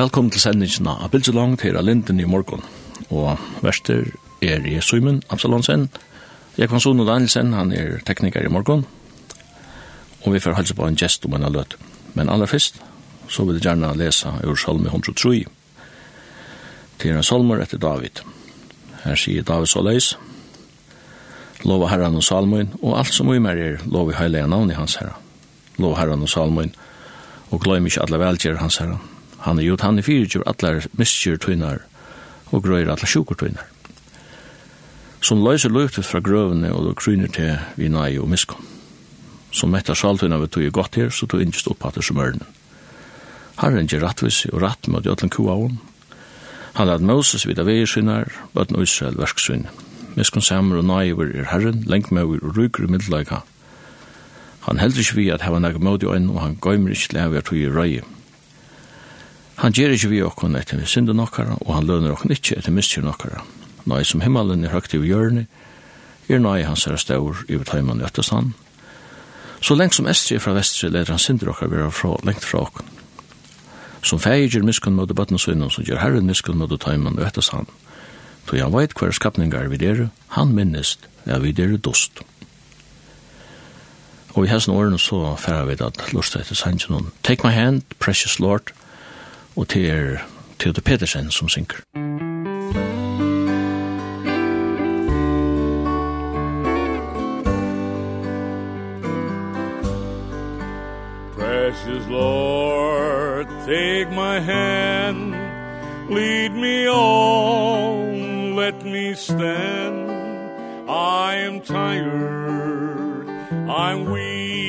Velkommen til sendingen av her til Linden i morgen. Og verster er i Søymen, Absalonsen. Jeg kan sånne Danielsen, han er tekniker i morgen. Og vi får halse på en gest om en av løt. Men aller først, så vil jeg gjerne lese ur Salme 103. Til en salmer etter David. Her sier David så leis. Lova herran og salmoin, og alt som vi mer er, lov i heilige navn i hans herra. Lova herran og salmoin, og gløy mykje alle velgjør hans herran Han er gjort, han i fyrir allar miskjur tøynar og grøyr allar sjukur tøynar. Som løyser løyftet fra grøvene og kryner til vi nai og miskom. Som mettar saltøyna vi tøy godt her, så tøy ingest opp hatter som ørnen. Herren gjer rattvis og ratt med jötlen kua kuavon. Han lad Moses vidar veier synar, bøtten Israel verksvinn. Miskom samer og naiver er herren, lenkmauer og ryker i middelleika. Han heldur ikke vi at hava nek mødi og han gøymer ikke lever tøy i røye. Han ger ikke vi okkon etter vi synder nokkara, og han lønner okkon ikke etter miskyr nokkara. Nei som himmelen er høgt i hjørne, er nei hans herre staur i betaiman i Øttestand. Så lengt som Estri fra Vestri leder han synder okkar vera fra, lengt fra okkon. Som feir gjer miskunn mot og sønnen, så gjer herren miskunn mot taiman i Øttestand. Så han veit hver skapningar vi dere, han minnest er vi dere dost. Og i hessen årene så færa vi at lusta etter sangen Take my hand, precious Lord, og til er Theodor Petersen som synker. Precious Lord, take my hand, lead me on, let me stand. I am tired, I'm weak.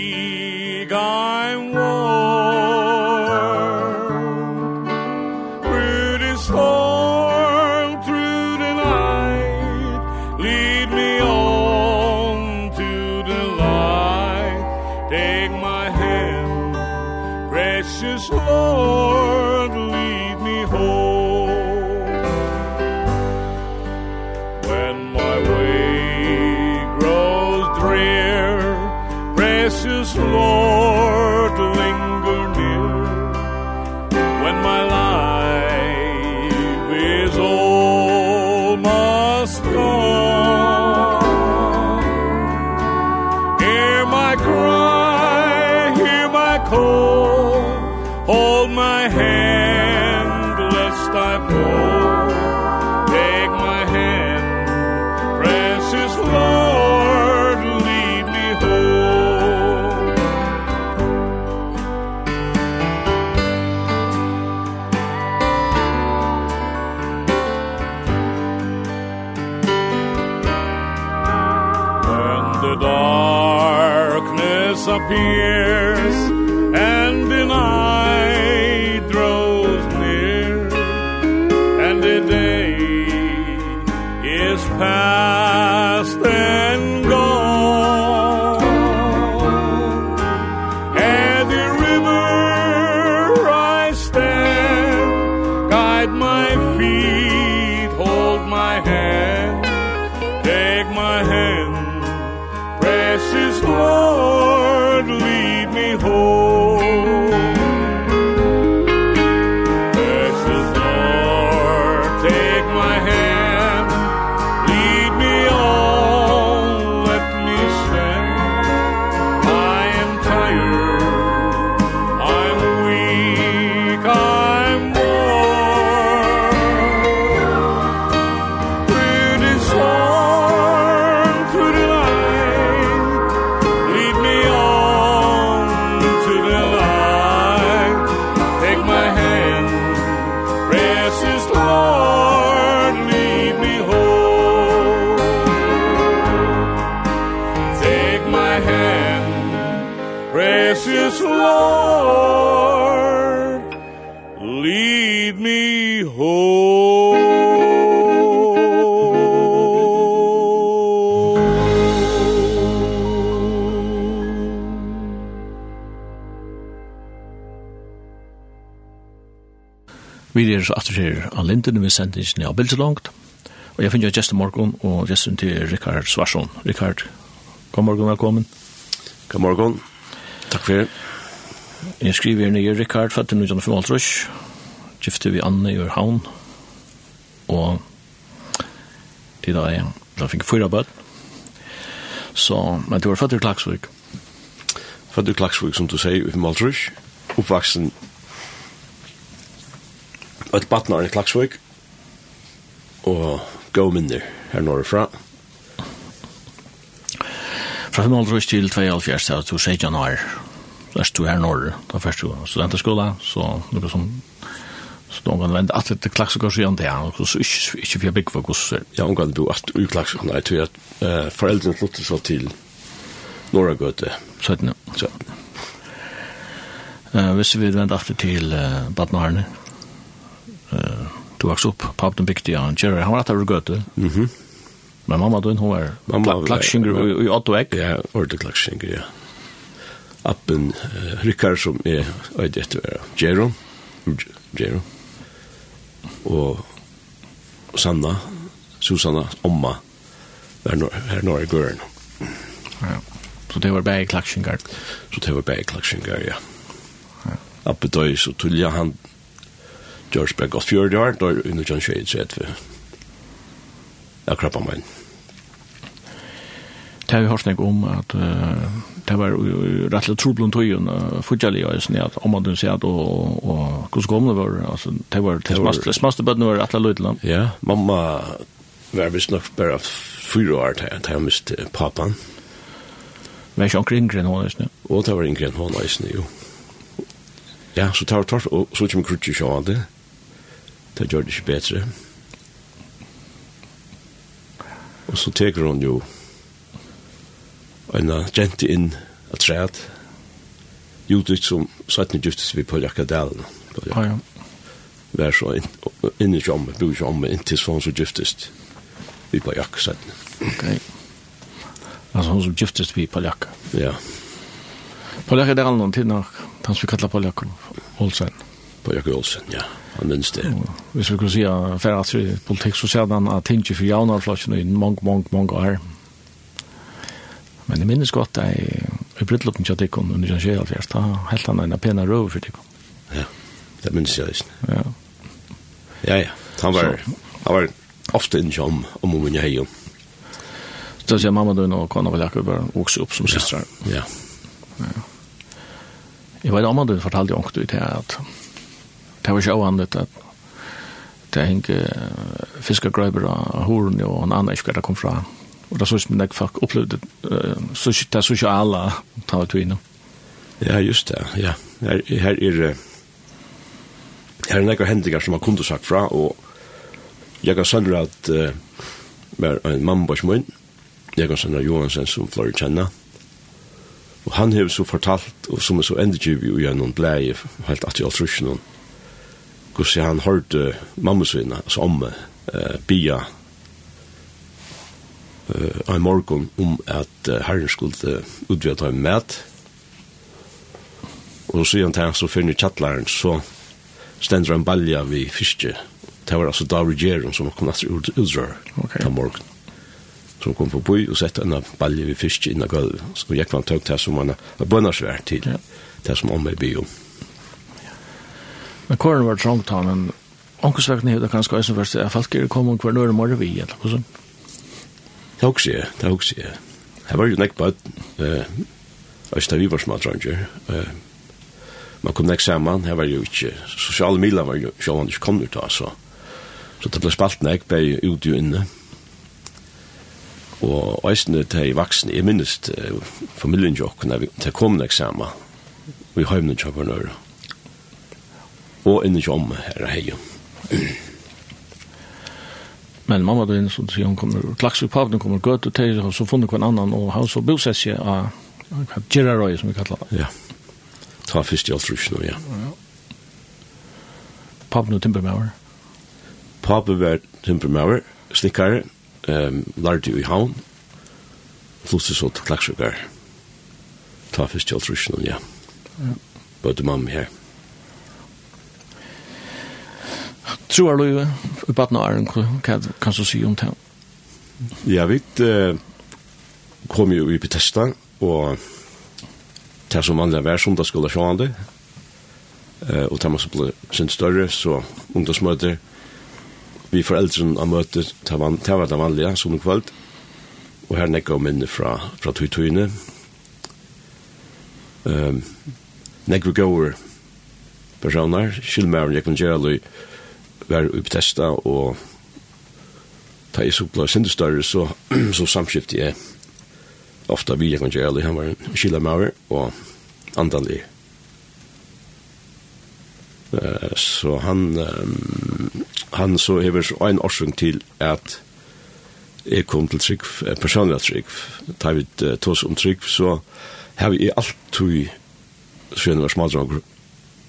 dear Vi er så atter her av Linden, vi sender ikke ned av bildet langt. Og jeg finner jo Gjester Morgon og Gjester til Rikard Svarsson. Rikard, god morgen, velkommen. God morgen. Takk for det. Jeg skriver her nye Rikard, fattig nu Janne Formaltrøs, gifte vi Anne i Ørhavn, og til da jeg, da fikk jeg fyra bød. Så, men du var fattig i Klagsvik. Fattig i Klagsvik, som du sier, i Formaltrøs, oppvaksen et batnar i Klaksvik, og gå minner her norrfra. Fra 500 til 72, så du sier januar, så er du her norr, da først du studenterskola, så noe som Så då kan vende att det klaxar og igen där och så ikke, ikke inte för big for gosse. Ja, hon kan bo att u nei, nej till at uh, foreldrene flyttet så til Norra Göte. Så att nu. Så. Uh, hvis vi vender vända til uh, Badnarne eh du vaks upp på den bygde jag Jerry han var att det gott. Mhm. Men mamma då hon var mamma klackshinger i Otto Eck. Ja, ordet klackshinger ja. Appen uh, Rickard som är öde efter Jero Jero Och Sanna, Susanna, Omma, där norr, här norr i Görn. Ja. Så det var bäg klackshingar. Så det var bäg klackshingar, ja. Ja. Appe då så tullja han George Bergos Fjordjar, da er under John Shade Shades rett ved akkurat meg. Det har vi hørt noe om at det var rett og troblom tøyen fortjellig og sånn at om man sier at og hvordan kom det var altså det var det smaste bøttene var rett og løytland ja, mamma var visst nok bare fyra år til at jeg miste papan var ikke omkring yngre enn hånden og det var yngre enn hånden jo ja, så tar vi tørt og så kommer krutsi sjående det gjør det ikke bedre. Og så teker hun jo en jente inn av træet, Judith som satt nu giftes vi på Jakadalen. Ja, ja. Vær så inn, inn i kjommet, bo i kjommet, inntil sånn som giftes vi på Jakadalen. Ok. Altså hun som giftes vi på Jakadalen. Ja. På Jakadalen, til nok, han som vi kallar på Jakadalen, Olsen. På Jakadalen, ja. Ja han minst det. Hvis vi kunne si at for at politikk så ser han at ting ikke for javnarflasjen i mange, mange, mange år. Men jeg minnes godt at jeg i brittlukken til Dikon under den skjedd alfjers, da helt han en pena røv for Dikon. Ja, det minnes jeg ikke. Ja. Ja, ja, han var, han var ofte ikke om, om om jeg heier. Så sier mamma du nå, kan han vel akkurat bare vokse opp som systrar. Ja, ja. Jeg vet om han du fortalte jo ångte ut her at det var ikke avhandlet at det henge fiskegrøyber av horen og en annen ikke hva det kom fra. Og det er sånn som jeg fikk opplevd det sosiale ta ut innom. Ja, just det, ja. Her, her er her er nekker hendinger som har kundet sagt fra, og jeg kan sønne at uh, var en mannbors munn, jeg kan sønne Johansen som flere kjenner, og han har så fortalt, og som er så endegivig og gjennom blei, helt at jeg har trusjen noen, hvordan han hørte mamma sina, altså omme, uh, bia uh, en morgen om at uh, herren skulle uh, ta ham med. Og så igjen til han så finner kjattlaren, så stender han balja vi fiske. Det var altså David Gjeron som kom etter ut, utrør okay. den morgen. Så kom på boi og sette en balja vi fiske innan gulv. Så gikk han tøk til som han har bønnarsvær til, det som om i byr om. Men kåren var trångt han, men ånkesvekkene hefda kanskje eisen først, at folk er kommet hver nøyre morgen vi, eller hva sånn? Det er også, jeg, det er også, jeg. Jeg var jo nekk på at, Øysta vi var smadranger, man kom nekk saman, her var jo ikke, sosiale miler var jo sjåvan ikke kom ut av, så, så det ble spalt nekk, ble ut jo inne, og eisne til vaksne, jeg minnes familien jo, når til kom nekk saman, vi har jo kjøkken nøyre, og inne i om her er hei. Men mamma då inne så sier hun kommer klaxar på den kommer gøt og tejer og så funnet hver annan og han så bosätter sig av Gerarøy, som vi kallar det. Ja. Ta fyrst i altruschen ja. Ja. Pappa nu timbermauer. Pappen var timbermauer, snikkare, um, lærte jo i havn. flustet så til klaxar. Ta fyrst i altruschen ja. Ja. Både mamma her. Ja. tror du i baden av hva kan du si om det? Ja, vi uh, kom jo i Bethesda, og det som vanlig var som det skulle sjående, og det måtte bli sin større, så ungdomsmøter, vi foreldrene av møtet, det var det vanlige som kveld, og her nekka om minne fra, fra tøytøyene. Um, nekka vi gåver personer, skilmæren jeg kan gjøre var i Bethesda, og da jeg så ble sindestørre, så, så samskiftet jeg ofta vi kan gjøre, han var en kila maver, og andalig. Uh, så han, um, han så hever så en årsung til at jeg kom til trygg, personlig trygg, da vi uh, tog om trygg, så har vi alt tog, så jeg var smadranger,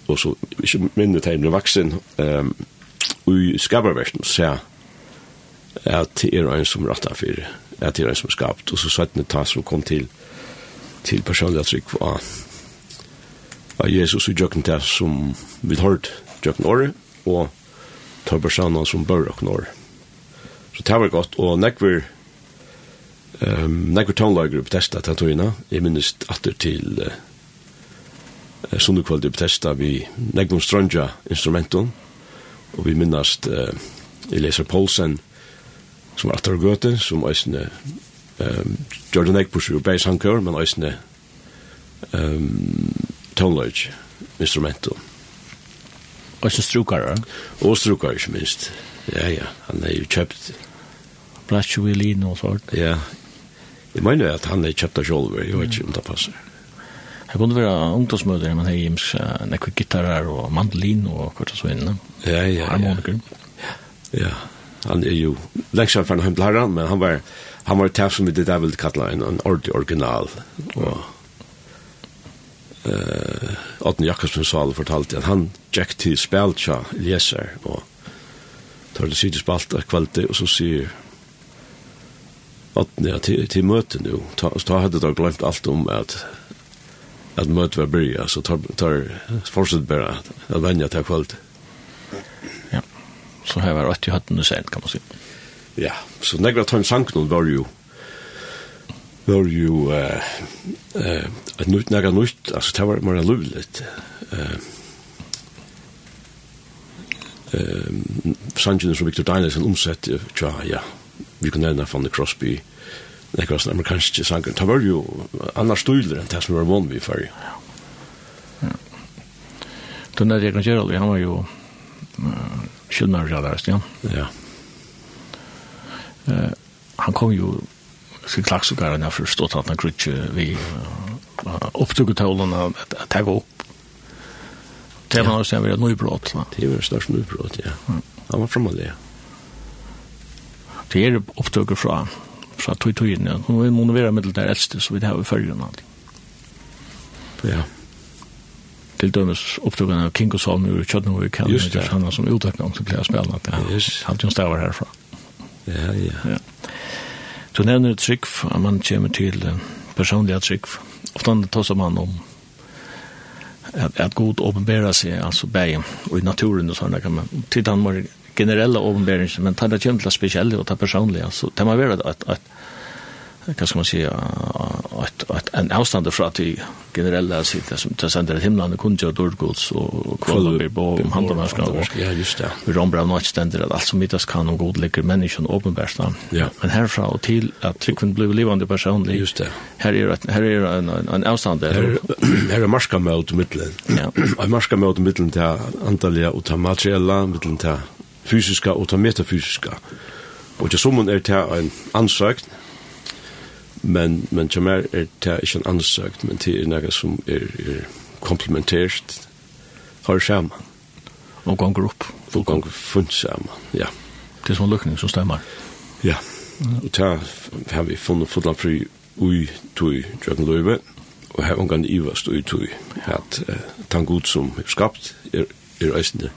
og så ikke minnet jeg ble vaksen, um, i skaparversen så at det er en som rattar for at det er en som er skapt. Og så satt det tas som kom til til personliga trygg var av Jesus og jøkken til som vi har hørt jøkken året og tar personene som bør jøkken året. så det var godt og nekver um, nekver tonelager på testa tatoina jeg minnes atter til uh, sundekvalde på testa vi nekver strønja instrumenten Og vi minnast uh, Eliezer Poulsen, som var atter gøte, som eisne um, Jordan Eggbush og Beis Hankør, men eisne um, toneløg instrumentum. Eisne strukare? Og Strukar, ikke minst. Ja, ja, han er jo kjøpt. Bratsjo i lin og sånt. Ja, jeg mener at han er kjøpt av Kjolver, jeg vet ikke om det passer. Jeg kunne være ungdomsmøter, men her gjems uh, nekve gitarer og mandolin og hva så inne. Ja, ja, Harmoniker. Ja. ja, han er jo leksjeren fra hjem til herren, men han var, han var tæv som vi det der ville kalla en, en ordentlig original. Og uh, Otten Jakobsen sa Sal fortalte at han gikk til speltja leser, og tar det sikkert spalt av kvalitet, og så sier Otten, ja, til, til møte nå, ta, ta hadde da glemt alt om at at møte var börja så tar tar fortsätt bara at vennja til kvällt. Ja. Så her var rätt i hatten nu sen kan man si. Ja, så negra timmar sank var jo var jo eh eh ett nytt negra nytt altså det var mer lulligt. Eh eh Sanchez och Victor Danielsen omsett ja, ja. Vi kan nevna från the Crosby det var sånn amerikanske sanger. Det var jo annars støyler enn det som var vann vi i. Ja. Den der Egan Gerald, han var jo uh, skyldmører av deres, ja. Ja. Uh, han kom jo til klaksugaren her for å at han krutje vi uh, opptugget tålene at jeg tagg opp. Det var også en veldig nøybrot. Det var størst nøybrot, ja. Han var fremme det, ja. Det er opptukket fra han fra tog tog inn, ja. Nå er det vera middel der eldste, så vi det har vi følgen og alt. Ja. Til dømes opptrykken av King og Salmi og Kjøtnå kan Kjøtnå i Kjøtnå som utøkken om til flere spillene, at det hadde jo en stavar herfra. Ja, ja. ja. Så nevner trygg, at man kommer til personliga trygg. Ofta tar man om at, at god åpenbära seg, altså bæg, og i naturen og sådana kan man. Till Danmark generella åpenbæringen, men det kommer til det spesielle og det så det må være at, at hva skal man si, at, at en avstand fra til generelle sitter som tas sender et himmelen, kunde og dårdgods og kvalabir på om handlermennskene. Ja, just det. Vi romber av nødt stender at alt som middags kan og god ligger människan åpenbærs. Ja. Men herfra og til at trykken blir livande personlig. Just det. Her er, her er en, en avstand der. Her, her er marskamøt i middelen. Ja. Og marskamøt i middelen til antallet og til materiella, middelen til fysiska og ta metafysiska. Og til summen er det en ansøkt, men, men til mer er det ikke en ansøkt, men det er noe som er, er komplementert, har sammen. Og ganger opp. Og ganger funnet sammen, ja. Det er som en løkning som stemmer. Ja, og ta har vi funnet fotland fri ui tui drøkken løyve, og her ungan ivast ui tui, at uh, tann god som er skapt er, er eisende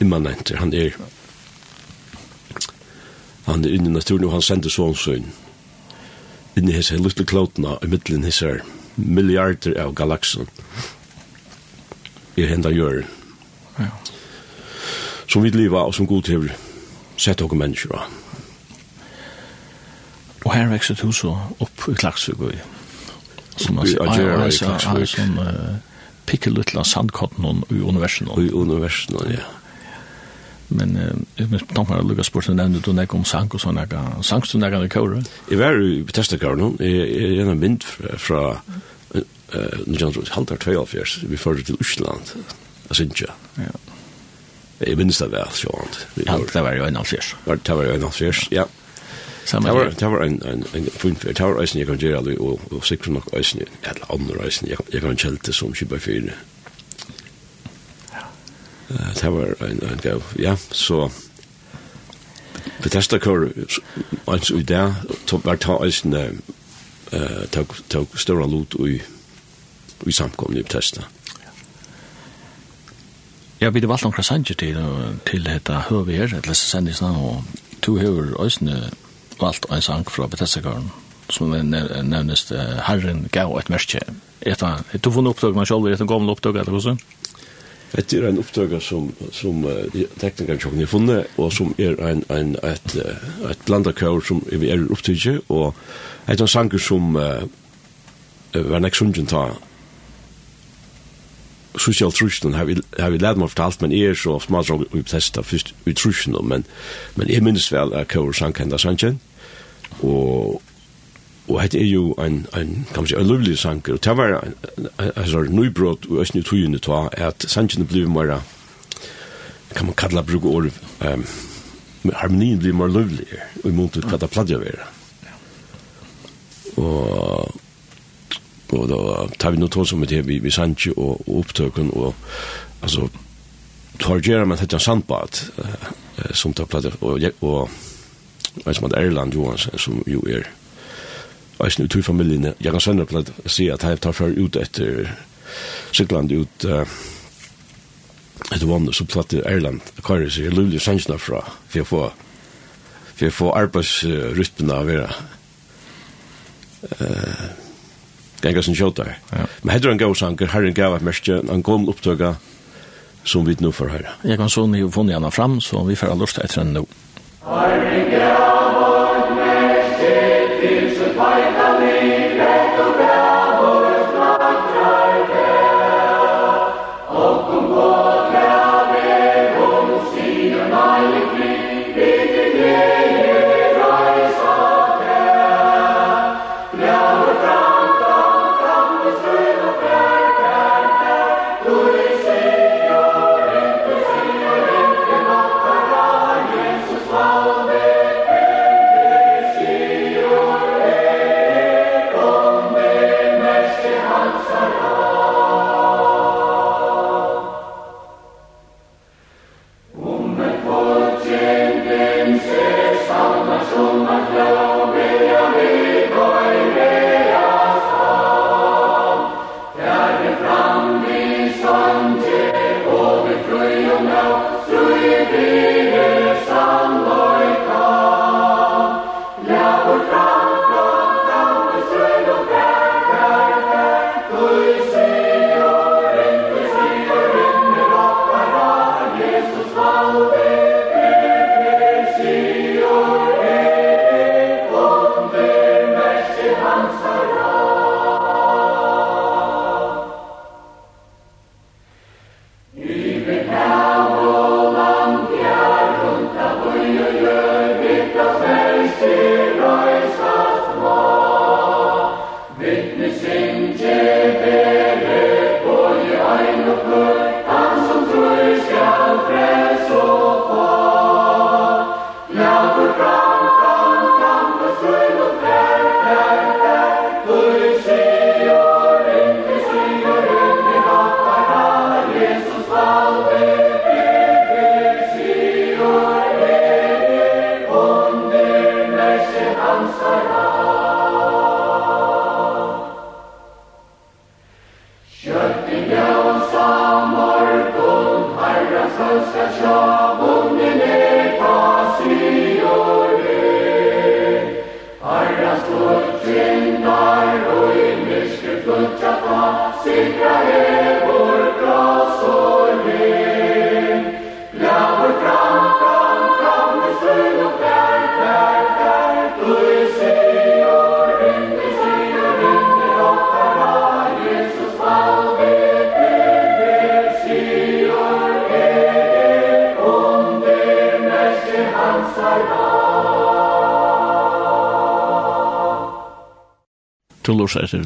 immanent, han er Han er inne i naturen, og han sender sånn søgn. Inne i hese lukte klotene, i middelen hese milliarder av galaksen. I henda gjør. Ja. Som vi lever, og som god til sett dere mennesker av. Og her vekset hun så opp i Klaksvøgøy. Som man sier, ja, ja, ja, ja, ja, ja, ja, ja, ja, ja, i ja, ja, ja, ja, ja, Men eh men tant har lukka sport sen ända då när kom sank och såna kan sank så några kör. I var ju testa kör nu. I en vind från eh nu jag tror halter 12 years vi förde till Island. Alltså inte. Ja. Jag minns det väl så att. Ja, det var ju en av alfjärs. Det var ju en alfjärs. Ja. Samma det var det var en en en fin för tower isen jag kan göra och och sig från isen eller andra isen jag kan kälta som 24 det var en, en gav, ja, så Bethesda kör kår, altså i det, tog var ta eisen, uh, tog, tog stora lot i, i samkomne i testet. Ja, vi det valgte noen sanger til, til dette høver her, eller sendisene, og to høver eisene valgt en sang fra Bethesda-kåren, som nevnes Herren gav et merke. Etter, du funnet opptøk man selv, etter gammel opptøk, eller hvordan? Det er en uppdrag som som uh, teknikeren tjocken har funnet, og som er en en et, ett ett blandarkör som vi er upptige og et av sanger som uh, var nek sunnjen ta social trusjon har vi har vi lært meg fortalt men er så smart så vi testa først vi trusjon men men jeg minnes vel er kor sanken der sanken og Og hette er jo en, en kan man si, en lovlig sanker, og det var en, altså, nøybrot og æstni tøyene ta, at sankene blev mer, kan man kalla bruke ord, um, harmonien blev mer lovlig, og imot hva det pladja være. Og, og da tar vi noe tål som det, vi, vi sanke og, og opptøkken, og altså, tar gjerra med hette sandbad, uh, som tar pladja, og, og, og, og, og, og, og, og, og, og, og, eisen ut i familien. Jeg kan sønne på å si at jeg tar før ut etter Sykland ut uh, etter vannet, så platt til Erland. Kari sier, jeg lulig sannsene fra, for å få for å få arbeidsrytmen av vera. Uh, Ganga sin kjøtar. Ja. Men heter han gav sanger, herren gav et mørkje, han kom opptøkka som vi nå får høre. Jeg kan så ni funnet henne fram, så vi får ha lyst etter henne nå. Herren gav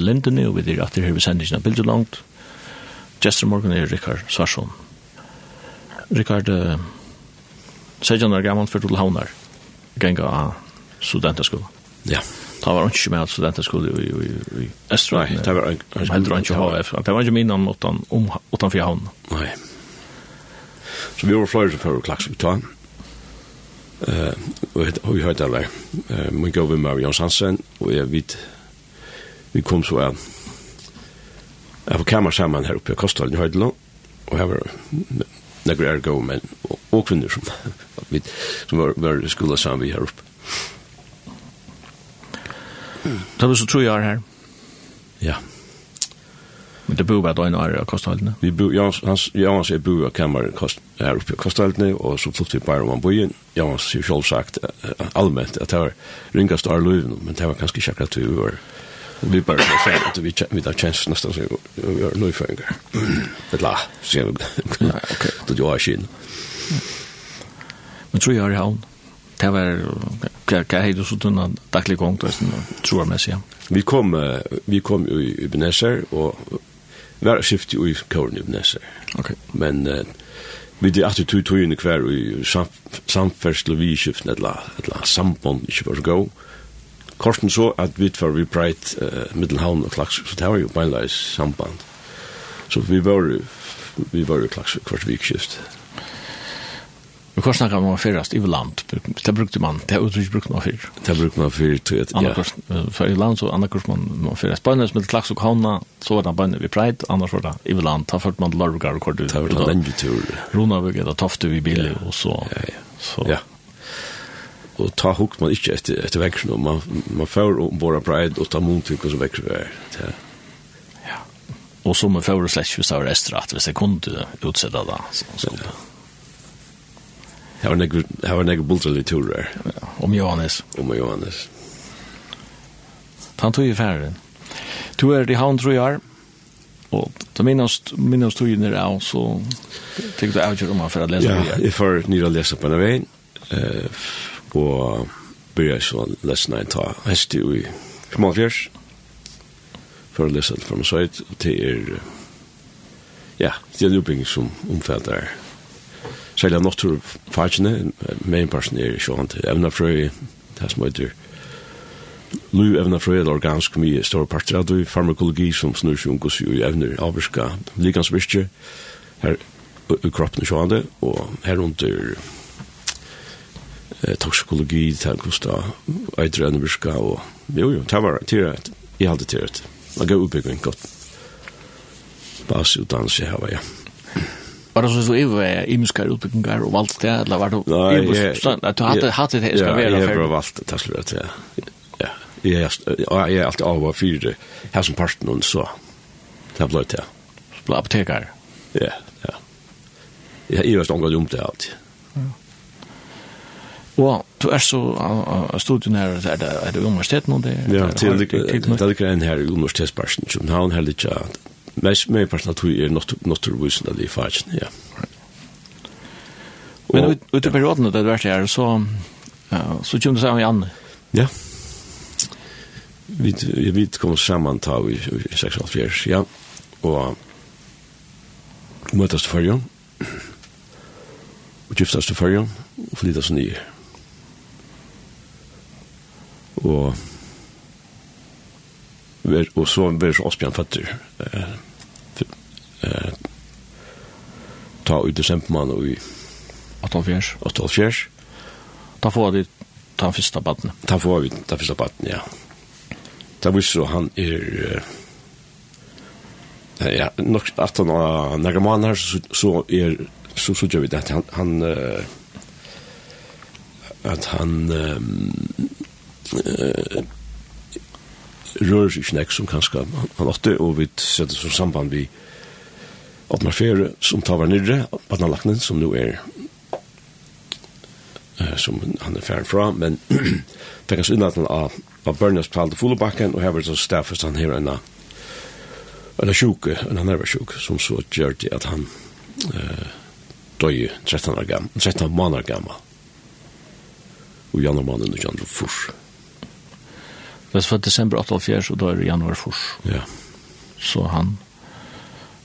lindene, og vi er etter her ved sendingen av bilder langt. Gjester morgen er Rikard Svarsson. Rikard, uh, sier Sejan er gammel for til Havnar, genga av studenterskolen. Ja. Det var ikke med studenterskole i, i, i Østra. Nei, det var ikke HF. Det var ikke min om utenfor havn. Nei. Så vi var flere som fører ut ta. Uh, og vi hørte alle. var. Uh, min gav med Jans Hansen, og jeg vet vi kom så ja. Jeg var kammer sammen her oppe i Kostholden i Høydelo, og her var nekker er gode menn og, og kvinner som, vi, som var, var skola sammen vi her oppe. Det var så tror jeg er her. Ja. Men det bor bare døgnet her i Kostholdene? Vi bor, Jans, hans, ja, hans, jeg bor kammer her oppe i Kostholdene, og så flyttet vi bare om han bor Jans, hans, jeg selv sagt allment at det var ringast av løyven, men det var kanskje ikke akkurat vi var Vi bara så säger att vi vi tar chans nästan så vi är nu för en Det la så jag okej då jag är skin. Men tror jag har Det var kan kan hej då så tunna daglig gång då så tror jag med sig. Vi kom vi kom i Benesser och var skift i Korn i Benesser. Okej. Men vi det att du tog in kvar i samfärdslövi skift eller la samband inte var så god korten så at vi var vi breit uh, Middelhavn og Klaksvik, så det var jo beinleis samband. Så vi var, vi var jo Klaksvik hvert vikskift. Men hva snakker man fyrast i land? Det brukte man, det uttrykk brukte man fyr. Det brukte man fyr, tror jeg, ja. For i land så andre kurs man, man fyrast. Bøynes med klaks og havna, så var det bøyne vi breit, annars var det i land. Da førte man largar og kvart ut. Det var det lenge tur. Ronavig da tofte vi bilig, og så. Ja, ja. Så. ja og ta hukt man ikke etter, etter växeln och man man får och bara pride og ta mot tycker så växer er. Ja. ja. Og så som en slett hvis det var restrat, hvis jeg kunne utsette det, så skulle. Har en var en bultar lite tur där. Om Johannes. Om Johannes. Han tog ju färden. Du är det han tror jag. Och då minnas minnas du ju när jag så tyckte jag att jag om för att läsa. Ja, för ni att läsa på en vägen. Eh og byrja så lesna en ta hesti i Kmalfjers for å lese det fra Masøyt til er ja, det er luping som omfatter særlig av naturfagene mainparsen er sånn til evnafrøy det som heter Lu evnafrøy er eller organsk mye stor parter av det farmakologi som snur seg om gos jo evner avvirka likansvirkje her i kroppen sjående og her under eh, toksikologi, det er hvordan eitre enn virka, og jo, jo, det var til rett, jeg hadde til rett. Det gav utbygging godt. Basutdannelse her var jeg. Var det så så iver imiska utbyggingar och valgt det, eller var det Nej, at du hade hade det ska vara för. Ja, jeg har valt det, det er slett, ja. jag er alltid av för det her som parten, och så det har blivit det. Så apotekar? Ja, ja. Jag är ju omgått om det alltid. Og du er så av studien her, er det, er det universiteten og det? Ja, det er greien her i universitetsparsen, København her litt, mest med parten at vi er naturvisende i fagen, ja. Men ut i perioden det vært her, så, så kommer det sammen igjen? Ja. Vi, vi kom sammen ta i 6,5 ja. Og møtes til førjen, og giftes til førjen, og flyttes nye. Ja og og så ver så Asbjørn fatter eh, eh, ta ut desembermann og i 18-fjers 18-fjers da får vi ta første batten ta får vi ta første batten ja. Ta da så han er ja, nok at 18 av nærmere så, så er så så gjør vi det han han, han at han um, eh, rör sig näck som kanske han åtte och vi sätter som samband vi öppnar färe som tar var nere på den lacknen som nu är eh, som han är färd från men det kan synas att av av Berners på Fullebacken och här var så staffas han här ena eller sjuke, en annan var sjuk som så gjør det at han eh døy 13 år gammel, 13 måneder gammel, og januar måned 2004 Det var desember 84, og da er det januar fors. Ja. Så han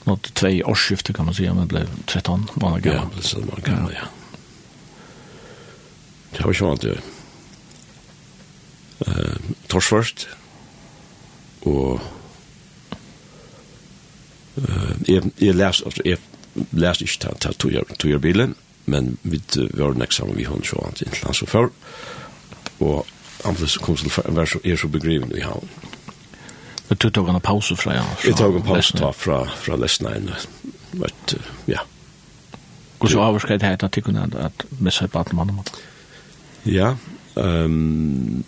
nådde två årsskifte kan man säga, men blev 13 månader gammal. Ja, precis, man gammel, ja. Det var ikke vant ju. Eh, torsvart. Och jeg, jag läs jag läs ich ta ta to your to your bilen, men vi var nästa sammen, vi hon så antingen så før, og ambulanskomsten var så, er så begriven i havn. Men du tog en pause fra, ja? Jeg tog en pause da, fra, fra lesna Lesnein. Men, ja. Hvor så avskreid det her du kunne at missa i baden mannen? Ja, um,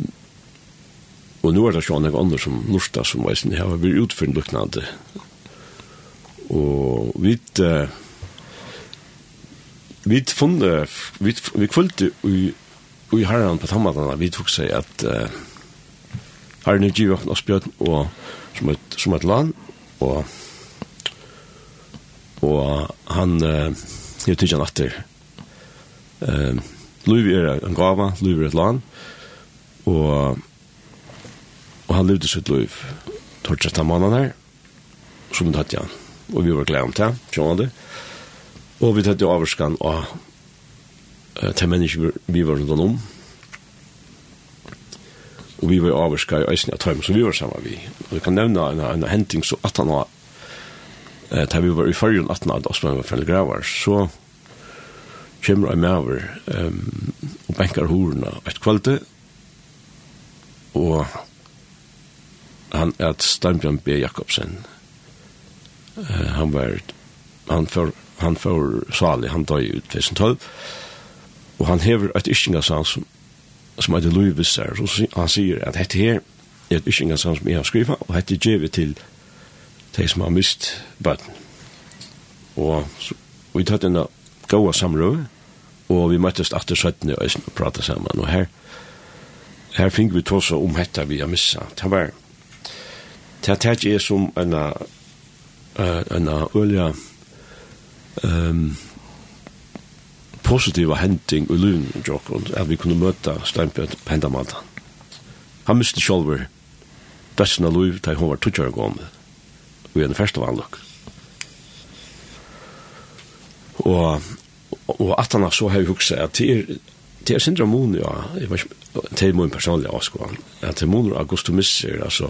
og nu er det sånn en andre som Norsta som var sin her, vi er utført luknande. Og vi uh, vi funnet vi, vi kvølte i i herren på tammatene, vi tok seg at uh, herren er givet oss bjørn og som et, som et land, og og han uh, jeg tykker han atter uh, Louis er en gava, Louis er et land og og han levde sitt liv tortsett av mannen her som det hatt han og vi var glede om det, kjønner det og vi tatt jo avvarskan av til mennesker vi var rundt om. Og vi var avvarska i eisen av Tøym, som vi var sammen vi. Og jeg kan nevne en, en henting så at han var, eh, til vi var i fargen 18 av Osman var fremlig gravar, så kommer jeg med over um, og benker horene et kvalite, og han er et Steinbjørn B. Jakobsen. Uh, han var, han for, han for Svali, han døy ut 2012, Og han hever et iskingasans som, som heter Louis Visser, så han sier at dette her er et iskingasans som jeg har skrivet, og dette gjør vi til de som har mist bøtten. Og så, vi tatt en gåa samrøve, og vi møttes etter 17 og Øysen og pratet sammen, og her, her fink vi tås om hetta vi har missa. Det var, det her er som en, en, en, en, en, en, en, positiva hending i lun Jokon, at vi kunne møta Steinbjørn på hendamata. Han miste sjolver besten luiv løy til hun var tutsjara gomme og i en første vanløk. Og, og at han så har vi hukset at det er, det er sindra mun, ja, jeg vet ikke, det er mun personlig avskåan, at det er mun Augusto misser, altså,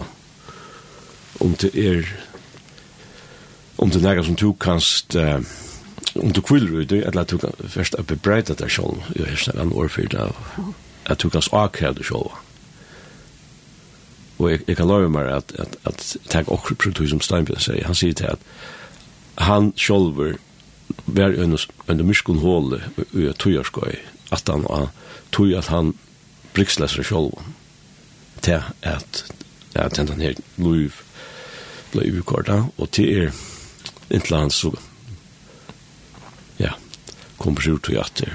om det er, om det er nega som du kanst, uh, om du kvill ut det eller du kan först att bebreita dig själv i hästen en år för det att du kan skaka dig själv och jag, jag kan lova mig att att att tag också produkt som Steinberg säger han säger till att han själv var en en myskon hål i tojarskoj att han tog att han brikslar sig själv till att att den här Louis blev ukorda och till er inte land så kommer ut og det.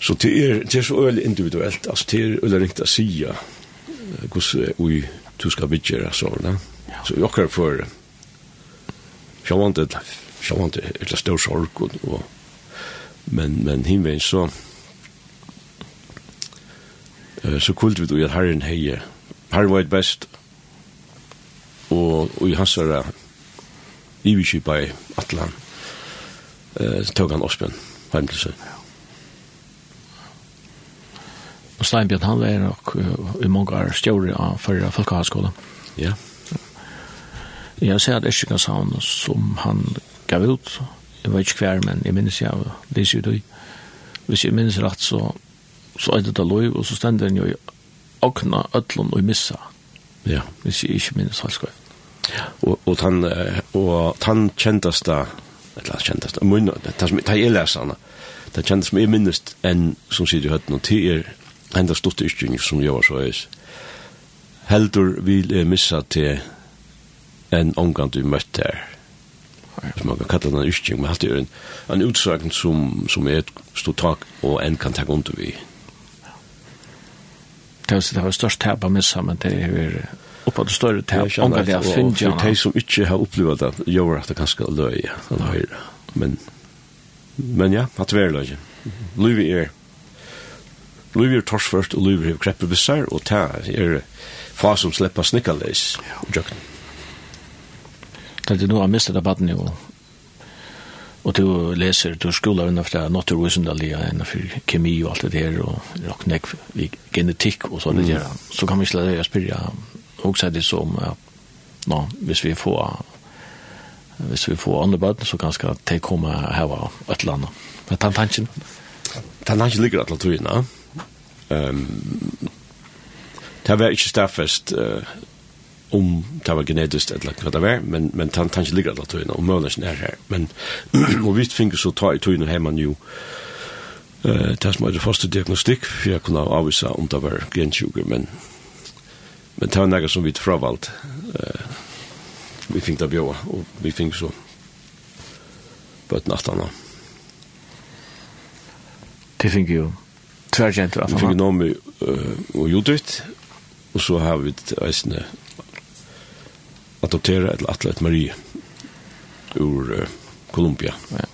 Så det er, det er så øyelig individuelt, altså det er øyelig ringt å si hvordan vi du skal vidgjøre sånn. Så jeg har for sjåvante, sjåvante er det stor sorg, och, och men, men hinveien så så kult vi då at herren heie, herren var best, och og i hans herre, i vi kjipa i Atlant, eh, tog han Osbjørn hjem til seg. Og Steinbjørn, han var nok uh, i mange år stjåre av førre folkehavskolen. Ja. Jeg ser at Eskjengashavn som han gav ut, jeg vet ikke hver, men jeg minnes jeg, leser jo det. Hvis jeg minnes rett, så, så er det da lov, og så stender den jo i åkna ødlån og missa. Ja. Hvis jeg ikke minnes halskøy. Ja. Og, og han, og han kjenteste eller annet kjentast. Og munn, det som jeg leser henne, det kjentast som jeg minnest enn som sitter i høtten, og til er enda stort yrkjeng som jeg var så eis. Heldur vil jeg missa til en omgang du møtte her. Som man kan kalla den yrkjeng, men alltid er en, en utsagn som, som er et stort tak og en kan takk under vi. Det var det var størst tæpa missa, men det er på det større til omgang det er finnes finner. For de som ikke har opplevd det, gjør at det kanskje løy, den høyre. Men, men ja, at det er løy. Løy er, løy er tors først, og løy er kreppe besær, og det er fa som slipper snikkaleis i jøkken. Det er noe av mistet av baden, jo, Og du leser, du skolar innanfor naturvisendalia, innanfor kemi og alt det der, og nok nek vi genetikk og sånn det der. Så kan vi slå det og spyrja också det som ja, no, hvis vi får hvis vi får andre barn så kan skal det komme her här et eller annet. Men tant tanken tant tanken ligger at låta ju Ehm Det var ikke staffest uh, om det var genetiskt eller hva det var, men, men han tar ikke ligger alle tøyene, og mølelsen er her. Men, og vi finner så ta i tøyene man jo, uh, det som er det første diagnostikk, for jeg kunne avvisa om det var gensjuker, men Men det var noe som vi fravalt. Uh, vi fick det bjøa, og vi fick så bött nattene. Det fick jo tvärgent Vi han. noe med uh, og Judith og så har vi ett äsne adoptera ett atlet Marie ur uh, Colombia. Ja.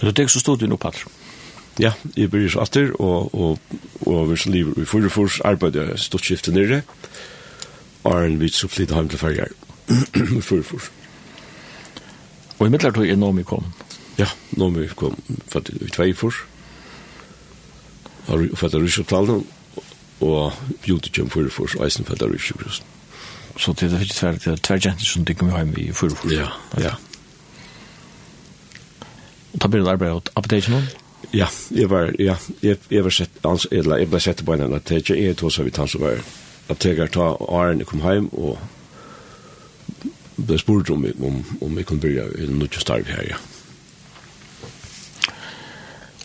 Men du tek så stod du nu, Patrik? Ja, jeg blir så atter, og, og, og vi som lever i forrefors arbeider jeg stort skiftet nere, og er en vits så flyttet hjem til ferger i forrefors. Og i midlertid er Nomi kom? Ja, Nomi kom fattig i tveifors, har fattig russjoplalen, og bjudet kjem forrefors, og eisen fattig russjoplalen. Så det er ikke tver, det tverjenter som dykker meg hjem i forrefors? Ja, ja. Og da blir det arbeidet av apoteket noen? Ja, jeg var, ja, jeg, jeg var sett dans, eller jeg ble sett på en apoteker, jeg tog så vidt han som var apoteker, ta Arne kom hjem, og ble spurt om, om, om jeg kunne begynne en nødvendig starv her, ja.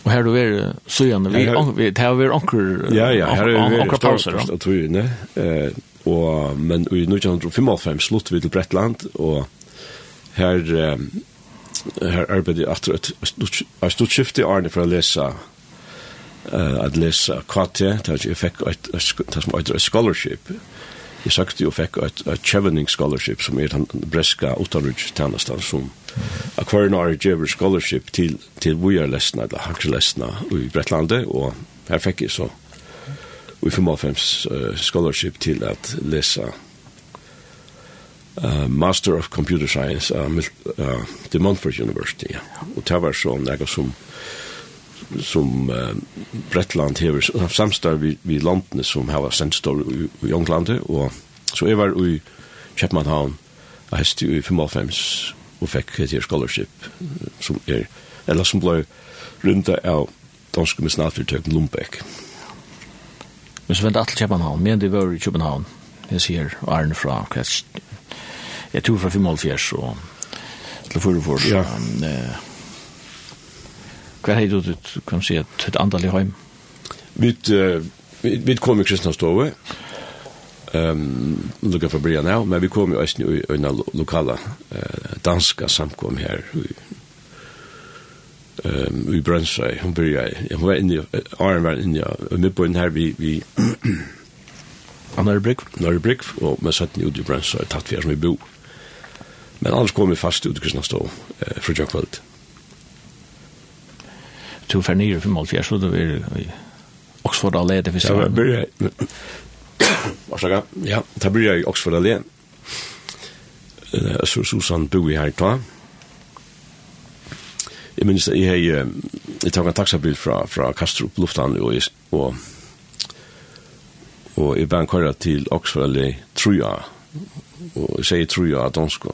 Og her du er søgjende, vi, vi, her er vi anker, ja, ja, her er vi anker pauser, ja. Stort, tøyene, eh, og, men i 1955 slutt vi til Brettland, og her, eh, her arbeidde jeg etter et stort skifte i Arne for å lese uh, at lese KT, der jeg fikk et, det som et scholarship. Jeg sagt jo fikk et, et Chevening scholarship, som er den breska utanrutstjenesten som akvarienar gjever scholarship til, til vujarlesna, eller hanslesna i Bretlandet, og her fikk jeg så i 55 uh, scholarship til at lese uh, Master of Computer Science av uh, uh, The Montfort University. Og det var sånn jeg som som uh, Bretland hever samstar vi, vi landene som har hava sendstor i, i Ånglandet, og så jeg var i Kjepmannhavn jeg hest i 55 og fikk et her scholarship som er, eller som ble rundt av danske med misnatfyrtøk Lundbæk. Men så vent alt Kjepmannhavn, men det var i Kjepmannhavn, jeg sier Arne fra, hva jeg tror fra 75 og til Furufors. Ja. Hva er det du kan si at et andal i heim? Vi, uh, vi vi kom i Kristianstove, um, lukka fra Brian her, men vi kom jo eisen i en lokala uh, danska samkom her i, um, i Brøndsøy. Hun byrja, hun var inne, Arne var inne, og mitt på den her, vi, vi Norrebrygg, Norrebrygg, og med satt ut i Brøndsøy, tatt vi her som vi bor. Men annars kom vi fast ut i kristna stå eh, fra John Kvöld. Du fer nere for Malfjær, så då är vi Oxford Allé, det finns jeg. Ja, jeg byrja Varsaka, ja, da byrja i Oxford Allé. Så Susan bor i her ta. minns att jag har jag tok en taxabil från fra Kastrup Lufthavn, og, och, och jeg var en køyre til Oxford Allé, tror jag, och säger tror jag att hon ska.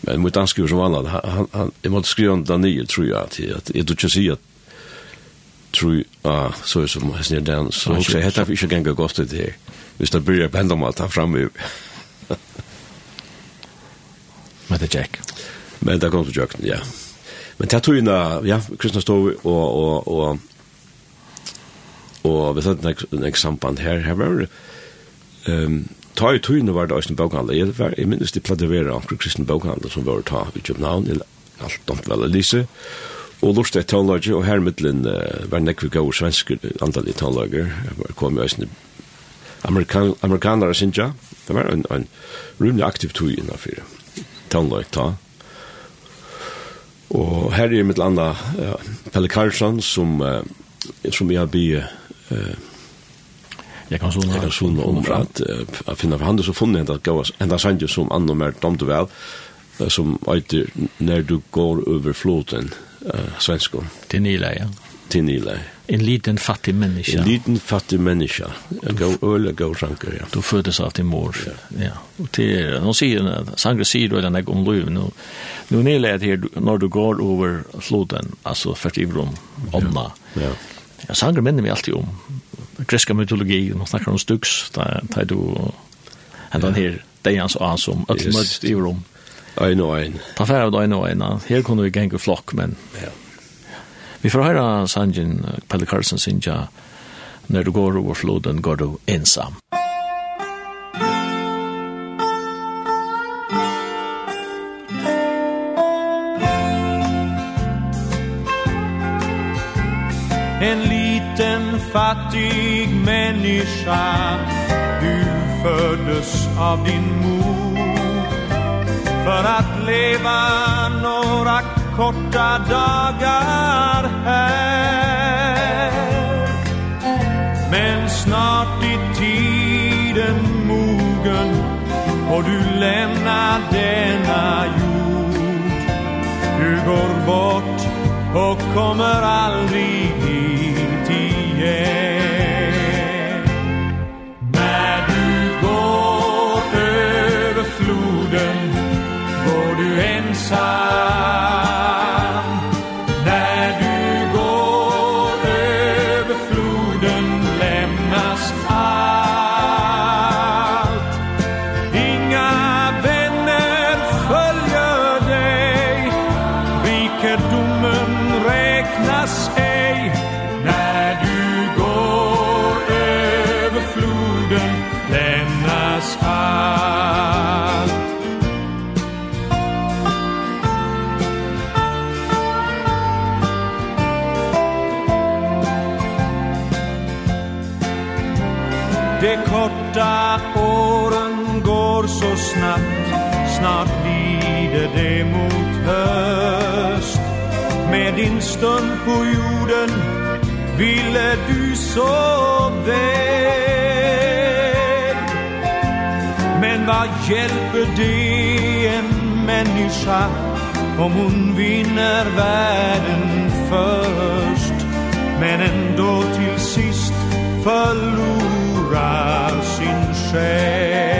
Men mot dansk som vanligt han han jag måste skriva under nio tror jag att att det du just säger tror ah så är som häsner den så också heter vi ska gå gott det här. Vi ska börja pendla mot här framme. Men det Jack. Men det kom til Jack, ja. Men det tror jag ja, Kristina Stove og, og, og, og vi satt en samband her, her var det, um, ta i tøyne var det også en bokhandel. Jeg, var, jeg minnes de være omkring kristne bokhandel som var ta i København, eller alt domt vel Elise, og lort et tonelager, og her middelen uh, var nekve gode svensker andal i tonelager. Jeg kom i også amerikan amerikanere synes jeg. Det var en, en rymlig aktiv tøy innenfor tonelager ta. Og her er mitt landa uh, Pelle Karlsson, som, uh, som jeg har uh, Jeg kan såna Jeg kan såna om för att jag for han handen så funnet att gå enda sanje som andra mer tomt väl som alltid när du går över floten, uh, svensko Til Nila ja. Til Nila en liten fattig människa en liten fattig människa gå öl gå sanker ja. Du föddes av din mor ja, ja. och till någon säger sanker säger då den om liv, nu nu Nila är här när du går över floden alltså för i rum omna ja, ja. ja sanker minner mig alltid om greska mytologi, man snackar om Styx, där tar du hända ja. här, det är hans som öll yes. möts i Rom. Ein og ein. Ta færre av ein og ein. Her kunne vi genge flokk, men... Ja. Vi får høre Sanjin Pelle Karlsson synja Når du går over floden, går du ensam. En liv liten fattig människa Du föddes av din mor. För att leva några korta dagar här Men snart är tiden mogen Och du lämnar denna jord. Du går bort och kommer aldrig hit går över floden går du ensam. De korta åren går så snabbt. Snart lider det mot höst. Med din stund på jorden Ville du så väl. Men vad hjälper det en människa Om hon vinner världen först? Men ändå till sist förlorar av sin själ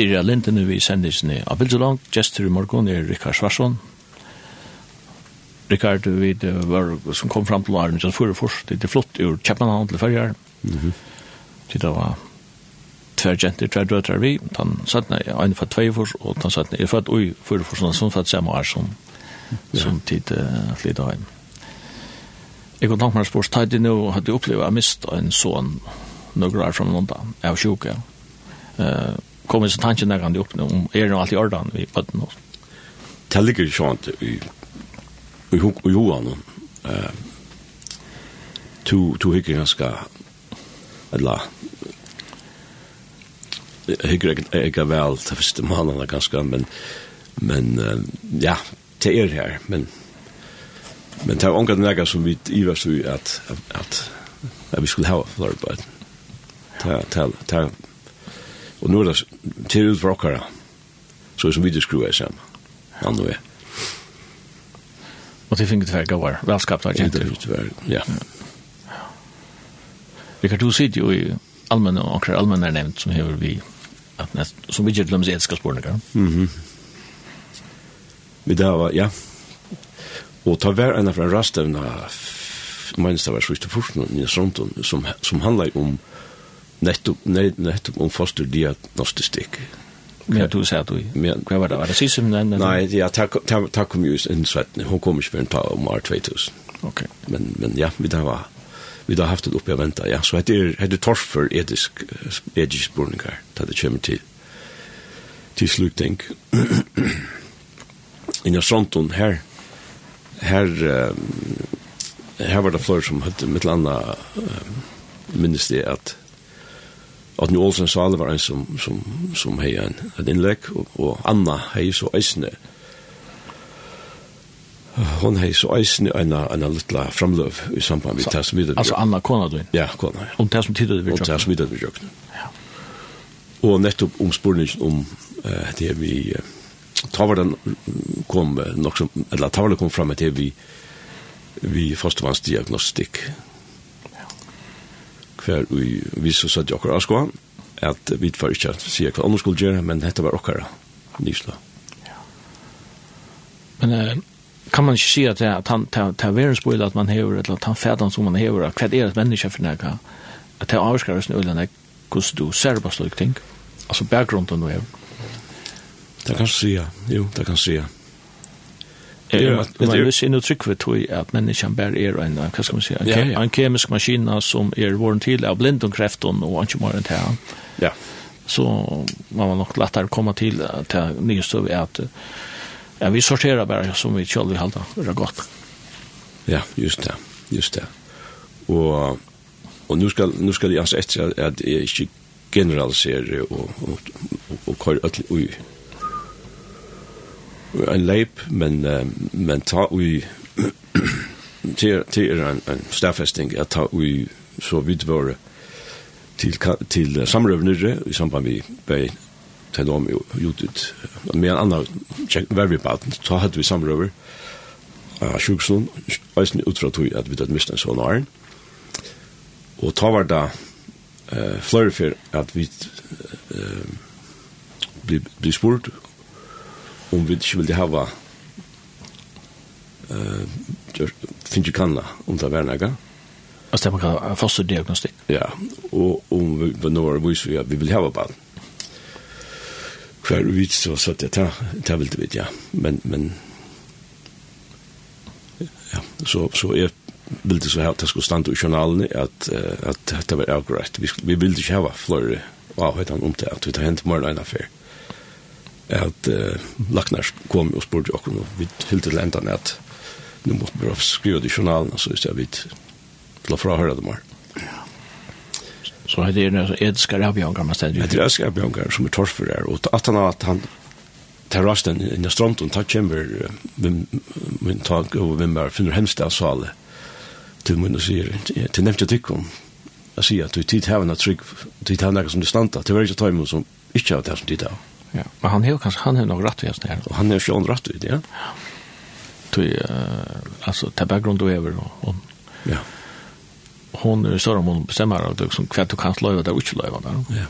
er av lintene vi sender sendisene av Bildselong. gestur i morgen er Rikard Svarsson. Rikard, vi var, som kom fram til Arne Jan Furefors, det er flott ur Kjeppenhavn til fyrir Mm -hmm. Det var tver jenter, tver døtrar vi. Han satt ned, en for Tveifors, og han satt ned, er født ui Furefors, som fatt samme år som, som tid uh, flyttet hjem. Jeg kan tanke meg spørs, tatt tid nå hadde jeg opplevd å miste en sånn, noen år fra noen London, jeg var sjuk, ja. Uh, kommer så tanken när han upp nu om är det alltid ordan vi på den. Det ligger ju sånt i i huk och Johan eh to to hickar ganska alla hickar jag jag väl det första mannen ganska men men ja det er här men men det är ongat näga som vi ivar så att att att vi skulle ha för på det. Ta ta ta Och nu är det til ut for okkara, så som vi det skruer sammen, han og jeg. Og til finget hver gavar, velskapt av jenter. Ja. Rikard, du sitter jo i allmänna och okkar allmänna er nevnt som hever vi, at nest, som vi gjør gjelder med etiska spårninger. Mhm. Vi da var, ja. Og ta hver enn en rastevna, minst det var sørste forskning i Sronton, som, som handler om nettopp, nettopp om fosterdiagnostistikk. Men du sa du? Hva var det? Var det sysum? Nei, ja, ta kom jo inn svettene. Hun kom ikke før en ta om år 2000. Ok. Men, men ja, vi da var vi da haft det oppe og venta, ja. Så hette er, hette torf for etisk, etisk spurningar, da det kommer til, til slutting. Inna sånton her, her, um, her var det flere som hadde, mitt landa, um, minnes det at Adni Olsen Sale var en som, som, som hei en, en innlegg, og, og Anna hei så eisne. Hon hei så eisne en, en lilla framløv i samband med det som vi Altså Anna kona du? Ja, kona. Ja. Om det som tidligere vi kjøkken? Om det som tidligere vi kjøkken. Ja. Og nettopp om spurningen om uh, det vi... Uh, Tavarden kom, uh, nok som, eller Tavarden kom fram med det vi, vi fostervannsdiagnostikk, hver vi, vi så satt i okkar avskå, at vi får ikke si hva andre skulle gjøre, men dette var okkar nysla. Ja. Men eh, kan man ikke si at det han tar verensbøyla at man hever, eller at han fædan som man hever, hva er et menneske for nega, at det avskar hos nøyla nek, hvordan du ser på slik ting, altså bakgrunden du hever. Det kan si, ja. jo, det kan jeg si. Det är ju inte tryck för tog att människan bär er en, vad ska man säga, en kemisk maskin som är våren till av blind och kräfton och inte mer än det. Ja. Så man var nog lättare att komma till att nyst av att ja, vi sorterar bara som vi själva halda det gott. Ja, just det. Just det. Och och nu ska nu ska det alltså att att jag generaliserar och och och kör öll en leip, men, men ta ui, til, til er en, en stafesting, at ta ui så vidvåre til, til samrøvnere i samband vi bei til om judit. Med en annan vervibaten, ta hadde vi samrøver, av sjuksnum, eisen utfra tog at vi død misten sånn åren. Og ta var da uh, flere for at vi uh, blir bli spurt om vi ikke ville hava uh, finnes ikke kanna om det var nega. Altså det man kan fosse diagnostikk? Ja, og om vi var det vis vi at vi ville hava barn. Hver vits så satt jeg, det vil du vite, ja. Men, men, ja, så, så jeg ville så her, det skulle stande i journalen at, at det var akkurat. Vi, vi ville ikke hava flere avhøytan om det, at vi tar hent morgen en affær. Mm at uh, Lacknars kom og spurte okkur, og vi hilde til endan at nu måtte vi skriva det i journalen, så hvis jeg vi la frahøyra dem her. Ja. Så det er altså edskar avbjørngar man stedet. Det er edskar avbjørngar som er torfyrer, og at han at han tar rasten i Nestronton, tar kjemmer, min tag og hvem er finner hemstedsale, til mun og sier, til nevnt jeg tykkum, jeg sier at du tid hevna trygg, tid hevna som du standa, til verja tøymon som ikke av det som tid hevna. Ja, men han har kanske han har nog rätt just där. Och han är ju rätt ut, ja. Ty eh alltså ta bakgrund över och ja. Hon är så hon bestämmer att liksom kvätt du kan slöva där och inte slöva där. Ja.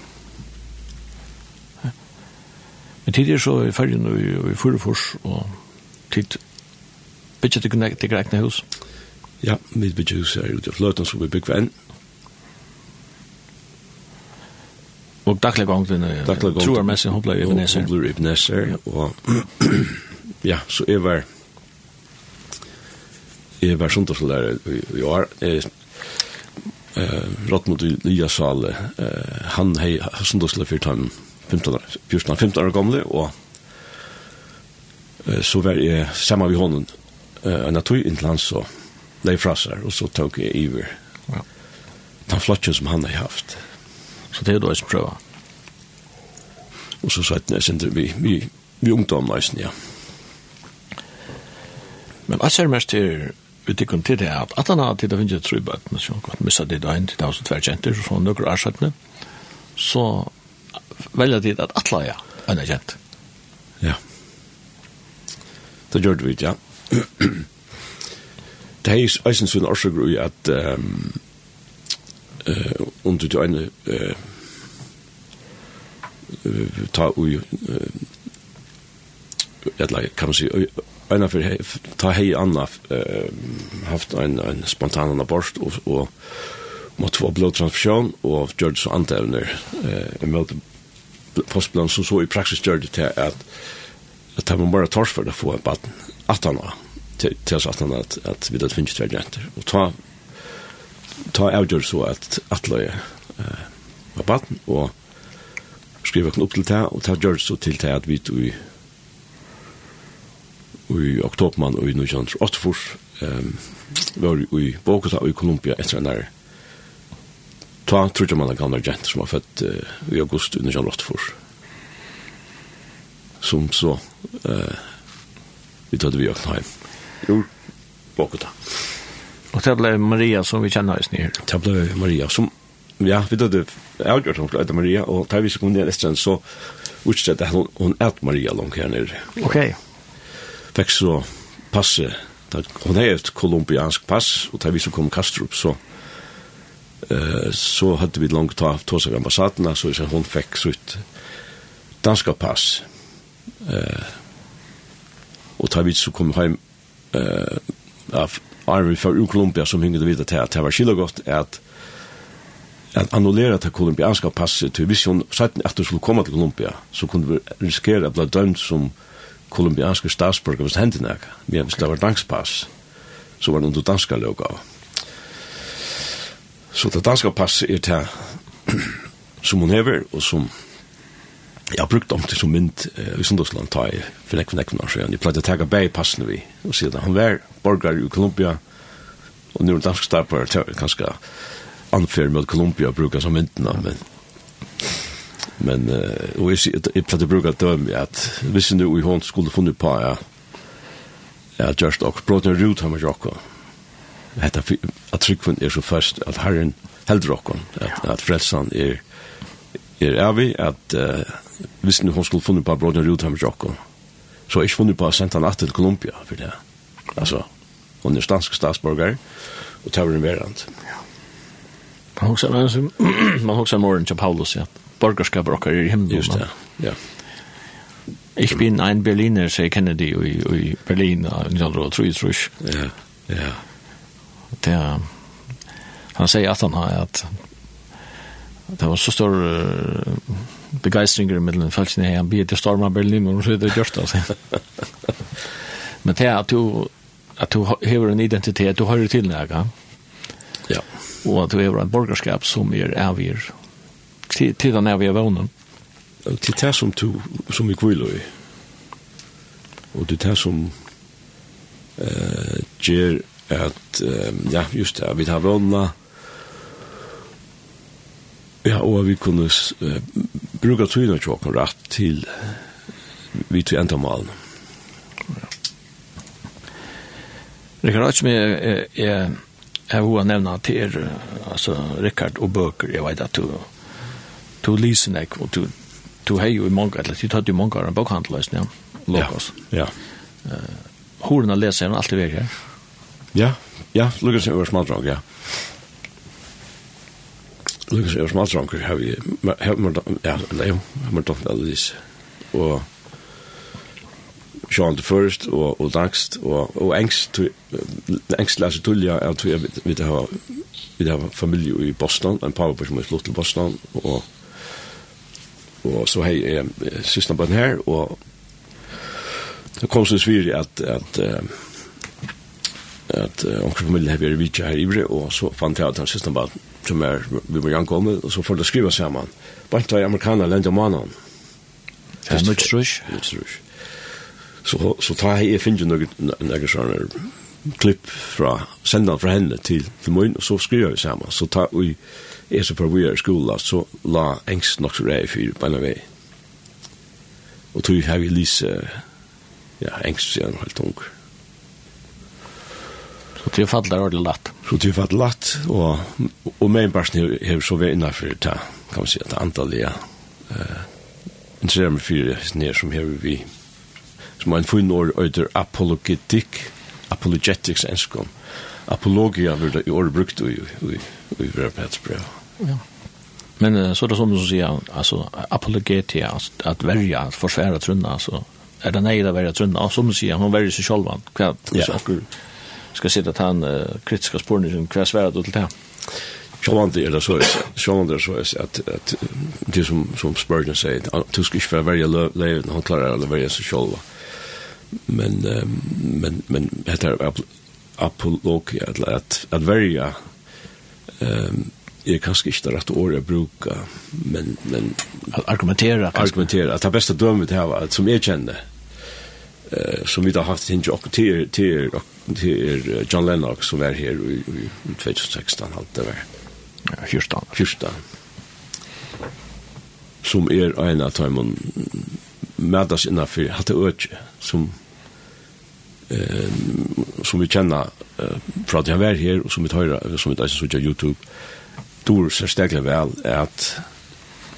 Men tidigare så i färgen i, i Furufors och tid bygget det gräkna hus. Ja, mitt bygget hus er ute av fløten som vi bygger enn. Og daglig gang til tror mest hun ble Ebenezer. Hun ble Ebenezer, og ja, så jeg var jeg var sundagslærer i år. Jeg eh rått mot Lia sale eh han hej sundagsle for tann 15 år 14 15 år gamle og eh så var jeg sammen med honom eh en natur i land så lei frasar og så tok jeg iver. ja den flotchen som han har haft Så det er det som prøver. Og så satt jeg sender vi, vi, vi ungdom nøysen, ja. Men jeg ser mest til vi tikkum til det at at han har tid å finne tru bøkene, så han kan missa det da inn til det som tverkjenter, så han nøkker ersettene, så velger de at atla ja, han er kjent. Ja. Det gjør det vidt, ja. det er eisen sin årsøkru i at um, eh under du ene eh ta ui eller kan man si ena för ta hej anna haft en en spontan abort och och måste få og och gjorde så antävner eh møte postplan som så i praksis gjør det til at at det var bare tors for å få en baden at han var til, til at han at, at vi hadde finns två jenter och ta ta avgjør så at atløye eh, var baden, og skriva okken opp til det, og ta gjør så til det at vi tog i i oktobermann og i 1908 ehm var i Bogota og i Colombia etter en der ta trodde man en gamla gent som var født i august i 1908 som så eh, vi tødde vi Jokenheim jo Bogota Och det blev Maria som vi känner oss ner. Det blev Maria som, ja, vi dödde avgjort som skulle äta Maria och tar vi sekund ner nästan så utställde hon, hon ät Maria långt här nere. Okej. Okay. Fick så passe, hon har ett kolumbiansk pass och tar vi så kom Kastrup så eh så hade vi långt ta tog sig ambassaden så så hon fick så ut danska pass. Eh och tar vi så kom hem eh av arvet fra ur Kolumbia som hinget videre til at det var skillet godt at at annullera det kolumbianska passet til hvis hun satt at hun skulle komme til Kolumbia så kunne vi risikere at bli dømt som kolumbianske statsborger hvis det hendte nek men hvis det var danspass så var det under danska løg av så det danska passet er til som hun hever og som Jeg har brukt om til som mynd uh, i Sundagsland ta i for nekve nekve år siden. Jeg pleide å tagge bæg passene vi og sier at han var borgar i Kolumbia og nu er dansk stapar ganske anfer med Kolumbia brukar som myndina men men uh, og jeg, jeg pleide å bruke døm at hvis nu i hånd skulle funnet på ja ja just og brått en rut har man jokka Hetta at tryggvun er så først at herren heldur okkom at, at frelsan er er er vi at uh, visst nu hon skulle funnet på Brodjan Rudheim Jokko. Så jeg funnet på å sende han at til Kolumbia for det. Altså, hon er stansk statsborger, og tar en verand. Ja. Man hoksar, man hoksar morgen til Paulus, ja. Borgerskaper okkar i himmelen. Just det, ja. Ich bin ein Berliner, sier Kennedy i, i Berlin, i 1933. Ja, ja. Det er, han sier at han har at det var så stor uh, begeistringar mellan folkna han blir det storma Berlin og så det gjørst, altså. Men det att du at du hever en identitet, du hører til några. Ja. og at du hever en borgerskap som er avgir, til till den avgir vånen. Og til det som du som vi kviler i. Och det som uh, eh ger att ja just det vi tar vånna Ja, og vi kunne uh, bruke bruka til åkken rett til vi til endamalen. Ja. Rikard Atsmi er, er, er hoa nevna til er, altså Rikard og bøker, jeg vet at du, du lyser nek, og du, du har jo i mange, eller du tatt jo mange av en bokhandeløsning, ja, Lokos. Ja, ja. Uh, Horene leser han alltid vekk her. Ja, ja, Lukas er over smadrag, ja. Lukas er smaltranker, har vi, ja, nei, har vi alle disse og Sean the First, og, og Dagst, og, og engst, engst leser tullja, at vi, vi, har, vi har familie i Boston, en pappa som er slutt til Boston, og, og så hei er sysna på den her, og det kom så svir at, at, at, at onkel familie har vært vidtja her i og så fant jeg at han sysna på som er, vi var ankommet, og så får det skriva sammen. Bant var amerikaner lente om mannen. Ja, mye strusk. Mye strusk. Så, så tar jeg, jeg finner noen, noen sånne klipp fra, sender fra henne til, til min, og så skriver vi sammen. Så tar vi, jeg så prøver vi er i skolen, så la engst nok så rei for på en vei. Og tog har vi lise, ja, engst, siden, helt unger. Så det faller ordentlig latt. Så det faller latt, og, og med en person har så vært innenfor det, kan man si, at antallet uh, interesserer meg for det som har vi, som har en funn år øyder apologetikk, apologetics enskån. Apologia vil det i året brukt i, i, i, brev. Ja. Men uh, så er det som du sier, altså, apologetia, at verja, at forsværa trunna, altså, er det nei det verja trunna, og som du sier, hun verjer seg sjolvan, hva, ja. så akkur, skal sitta en uh, kritiska spårning spårningen kvar svärd till det. Sjåland er det så er Sjåland er det så er at, at det som, som Spurgeon sier, du skal ikke være verja levet han klarer å verja seg selv. Men, um, men, men dette er ap apologi, at, at, at verja um, er kanskje ikke det rette året å bruke, men, men argumentera, kanskje. argumentera, at det beste dømet her, som jeg kjenner, eh som vi har haft hin och till till till John Lennox som är här i, i 2016 allt det var. Ja, första. Första. Som är en av dem mätas innanför hade öch som eh som vi känner eh, att jag här här och som vi tar som vi tar så på Youtube då så stäcker väl att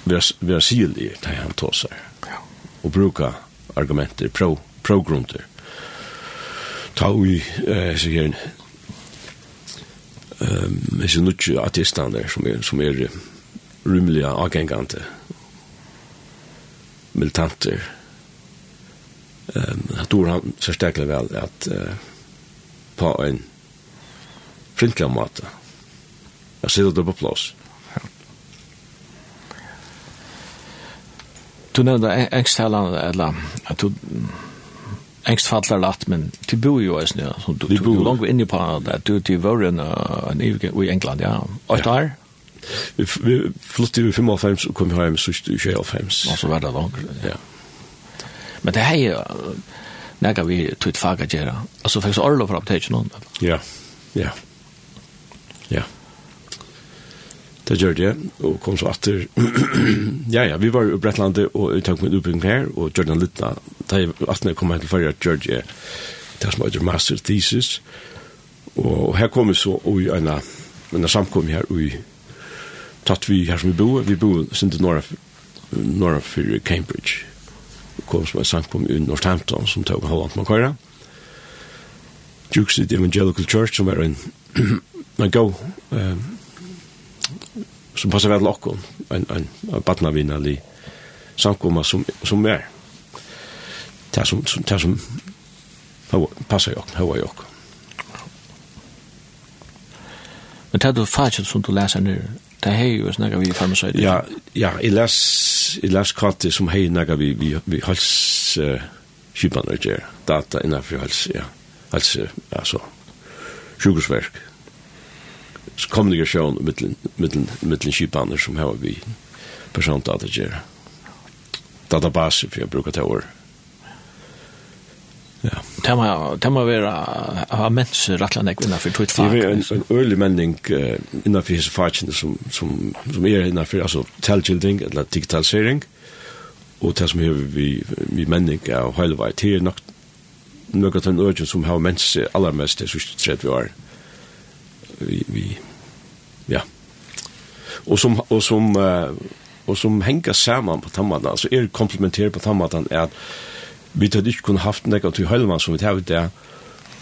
vi har vi har sig han tar sig. Ja. Och bruka argumenter pro progrunter. Ta vi, eh, så gjerne, um, er så nukk där som är som är rymelige agengante. militanter. Ehm, Um, jeg tror han så sterkelig väl att uh, på en frintlig måte, jeg sitter det på plass. Du nevnte ekstallene, eller at du engst fattlar latt, men til bo jo eisen, ja. Så du, du, du langt inne på det, du til våren en i England, ja. Åtta år? Vi, vi flyttet i 55 og kom hjem så i 25. Og så var det langt, ja. Men det her er nægge vi tog faga fag. Altså, fikk så orlov fra apoteket. Ja, ja, ja. Det gjør det, og kom så atter. ja, ja, vi var i Bretlandet, og uttak med utbygging her, og gjør den litt da. Da jeg atter jeg kom her til førre, at gjør det, det som heter master thesis, og her kom vi så i en, en samkom her, og tatt vi her som vi bor, vi bor sin til norra, norra for Cambridge, og kom som en samkom i Northampton, som tog halvandet med køyre. Jukes Evangelical Church, som var en, en god, um, som passar väl lockon en en barna vinnarlig samkomma som som är där som som där som passar jag hur jag Men tar du fagin som du läser nu? Det här är ju snäga vi farmaceut. Ja, ja, i läs i läs kort som hej näga vi vi vi hals eh skipan data innan för hals ja. Alltså alltså sjukvårdsverk kommunikation mellan mellan mellan skipaner som har vi persondata gera. Database för brukar ta år. Ja. Det må, det må være ha mennesker rett og slett innenfor tog fag. Det er en, en øyelig menning uh, innenfor disse fagene som, som, som er innenfor altså, telgilding eller digitalisering og det som er vi, vi menning av hele vei. Det er nok noe av den øyne som har mennesker allermest det siste 30 år. Mm vi, vi ja. Och som och som och som henger sammen på tammene, altså är er komplementär på tammene, är er at vi hadde ikke kunnet haft något til Høylemann som vi tar ut det,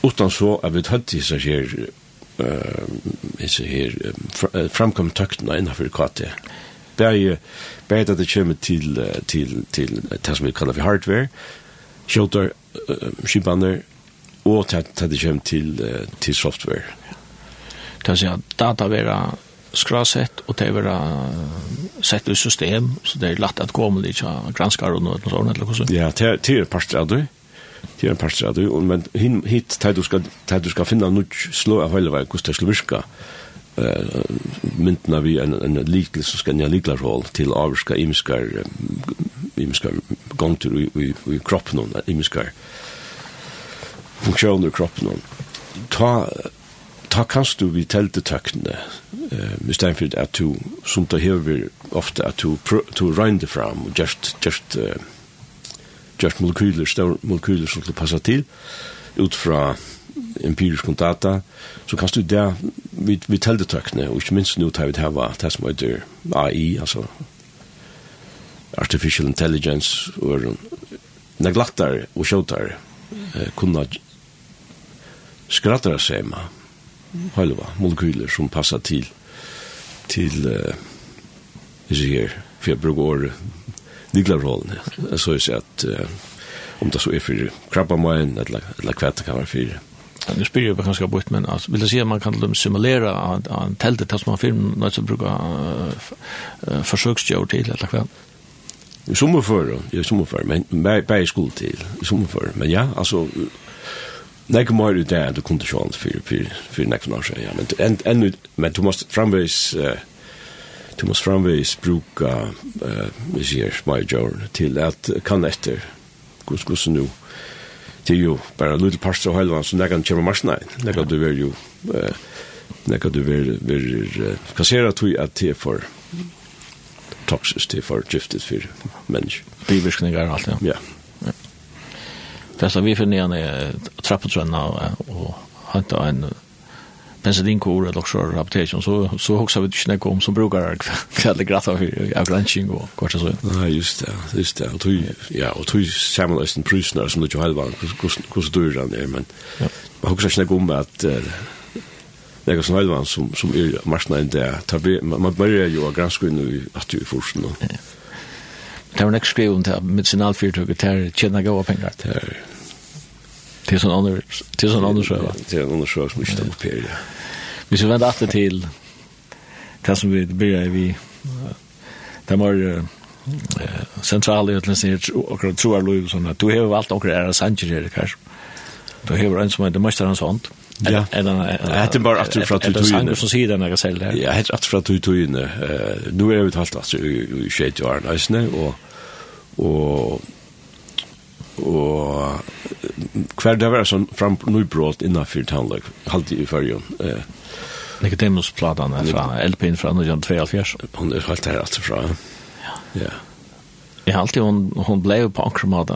utan så at vi hade så här disse her, uh, framkommet tøktene innenfor KT. Det er jo, bare at det kommer till till till det som vi kallar för hardware shelter og och det det kommer till till software Det vil si at data vera skrasett, og det vera sett i system, så det er lagt at komme litt av granskar og noe sånt, eller hvordan? Ja, det er parster av du. Det er en parster av du, men hit, det du skal, du skal finne noe slå av hele veien, hvordan det skal virke, uh, vi en, en likle så skal nja roll til avskar imiskar imiskar gongtur i, i, i kroppen imiskar funksjoner i kroppen ta ta kanst du vi telte tøkne, uh, i stedet for at du, som du hever ofte, at du, du round fram, og just, just, uh, just molekyler, større molekyler som du passa til, ut fra empirisk data, så kanst du der vi, vi telte tøkne, og ikke minst nå tar vi det her, det som heter AI, altså artificial intelligence, og neglattar og sjåtar, uh, kunna skrattar seg med, halva molekyler som passar til til uh, jeg till till eh ger för brukar nyklarrollen. Så jeg sier at uh, om det så er for krabba män eller eller det kan vara för Nu spyr jag ganska bort, men alltså, vill du säga att man kan simulera en tältet tills man film något som brukar uh, försöksgör till eller kväll. I sommerfør, i sommerfør, men bare skuld til, i sommerfør, men ja, altså, Nei, kom mer ut där, du kunde sjans for, for för nästa år ja, men en en men du måste framvis du måste framvis bruka sier, my smajor til at kan etter, gus, gus, nu. Det ju bara lite parts av halvan så där kommer köra maskina där kan du vil jo, uh, där kan du vil uh, kassera tog at att te för toxiskt for giftet for för människor og allt ja ja. Det som vi finner igjen er trappetrønna og hanta en penicillinkor eller också rapportation så så också vi inte något om som brukar kalla gratta för av granching och kort så. Nej just det, just det. Och tror ja, och tror Samuel Austin Prusner som det ju hade var hur så dyr han är men man hookas inte om att det är sån som som er marsna inte där. Man börjar ju granska nu att du forsen. Ja. Det var nek skriven til medicinalfyrtøkket til tjena gav pengar. Til til sånn andre til sånn andre sjøva er en andre sjøva som ikke tar opp her ja. Hvis vi venter vende alltid til det som vi blir vi det var sentrale utlandsnir akkurat troar lov sånn at du har valgt akkurat er sanger her kanskje du har en som heter det hans hånd Ja. Det är bara att från till till. Det är som säger den här själv där. Ja, helt att från tog till. Eh nu är vi halt alltså i shit år nästan och och och kvar det var sån fram nybrott innan för tandlag halt i förjon. Eh Nicodemus platan från LP:n från 1972. Hon är helt här alltså från. Ja. Ja. Jeg har alltid hon hon blev på ankromada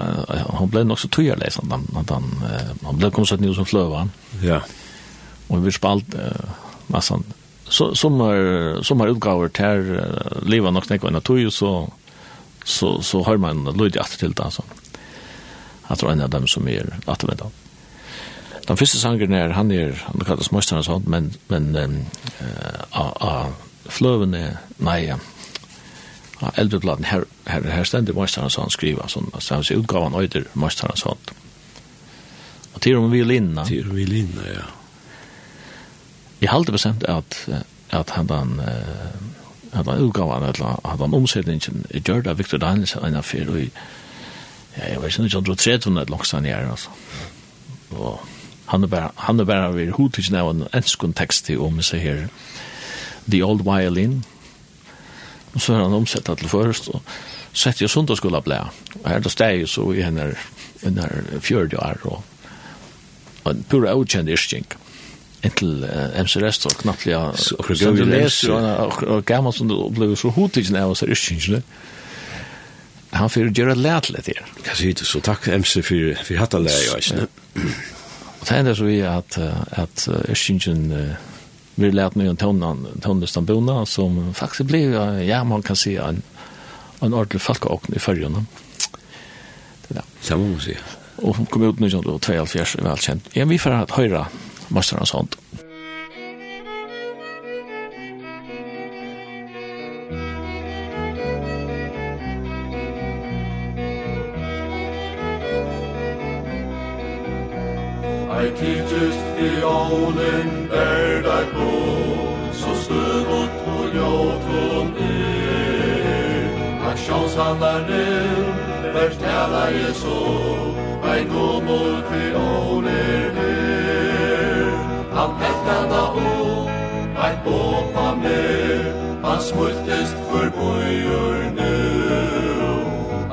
hon blev också sånn, at han han han ble kom så att som flövan. Ja. Och vi spalt uh, massan så som er, som har til till livet nok knäcka en tog så så så har man lite att til det altså. Jag tror en av dem som är att vänta. Den første sangen er, han är han kallas og sånt men men eh uh, a uh, flövene nej eldutladen her, her, her stendig Møysterhansson skriva, sånn, så hans utgavan øyder Møysterhansson. Og til og med violinna. Til vi med violinna, ja. Jeg halte bestemt at, at han den, at han utgave han, eller at han, han omsetningen gjør det Victor Danielsen en fyr, og ja, jeg vet ikke, han dro 300 et langt stand i her, altså. Og han er bare, han er bare ved hodtidsen av en enskund tekst til om seg her, The Old Violin, Og så har han omsett det til først, og sett jeg sånt og skulle ble. Og her da steg jeg så i henne under fjørde år, og, og en pura utkjent irsking. Inntil uh, MC Rest og knapt ja, og du leser, og, og gammel som du opplever så hotig av oss er irskingene. Han fyrir gjør lært litt her. Hva sier du så? Takk MC for, for hatt av leit, og det er så vi at, at irskingen uh, vi lät nu en tonnan tonnestambona som faktiskt blev ja man kan se en en ordentlig folkåkn i förrjorna. Det där. Samma musik. Och hon kom ut nu som då 2004 välkänt. Ja, vi får höra massor av sånt. Mm. tidjust i ålen in there på så so og what to er come in a chance on the new I så so gomor go ålen er. Han in da o Ein bom am mer Hans smultest for bojur nu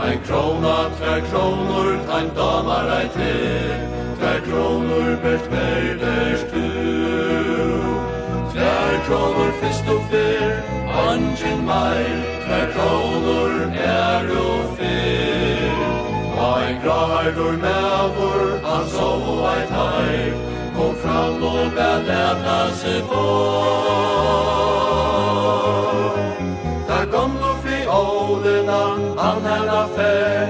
Ein krona, tre kronor, ein damar, ein til kronor bert verderst du Tvær kronor fyrst og fyr Angin meil Tvær kronor er og fyr Og gradur gravar mevor Han sov og eit heim Kom fram og bæd leta seg på Der kom fri ålena Han hella fer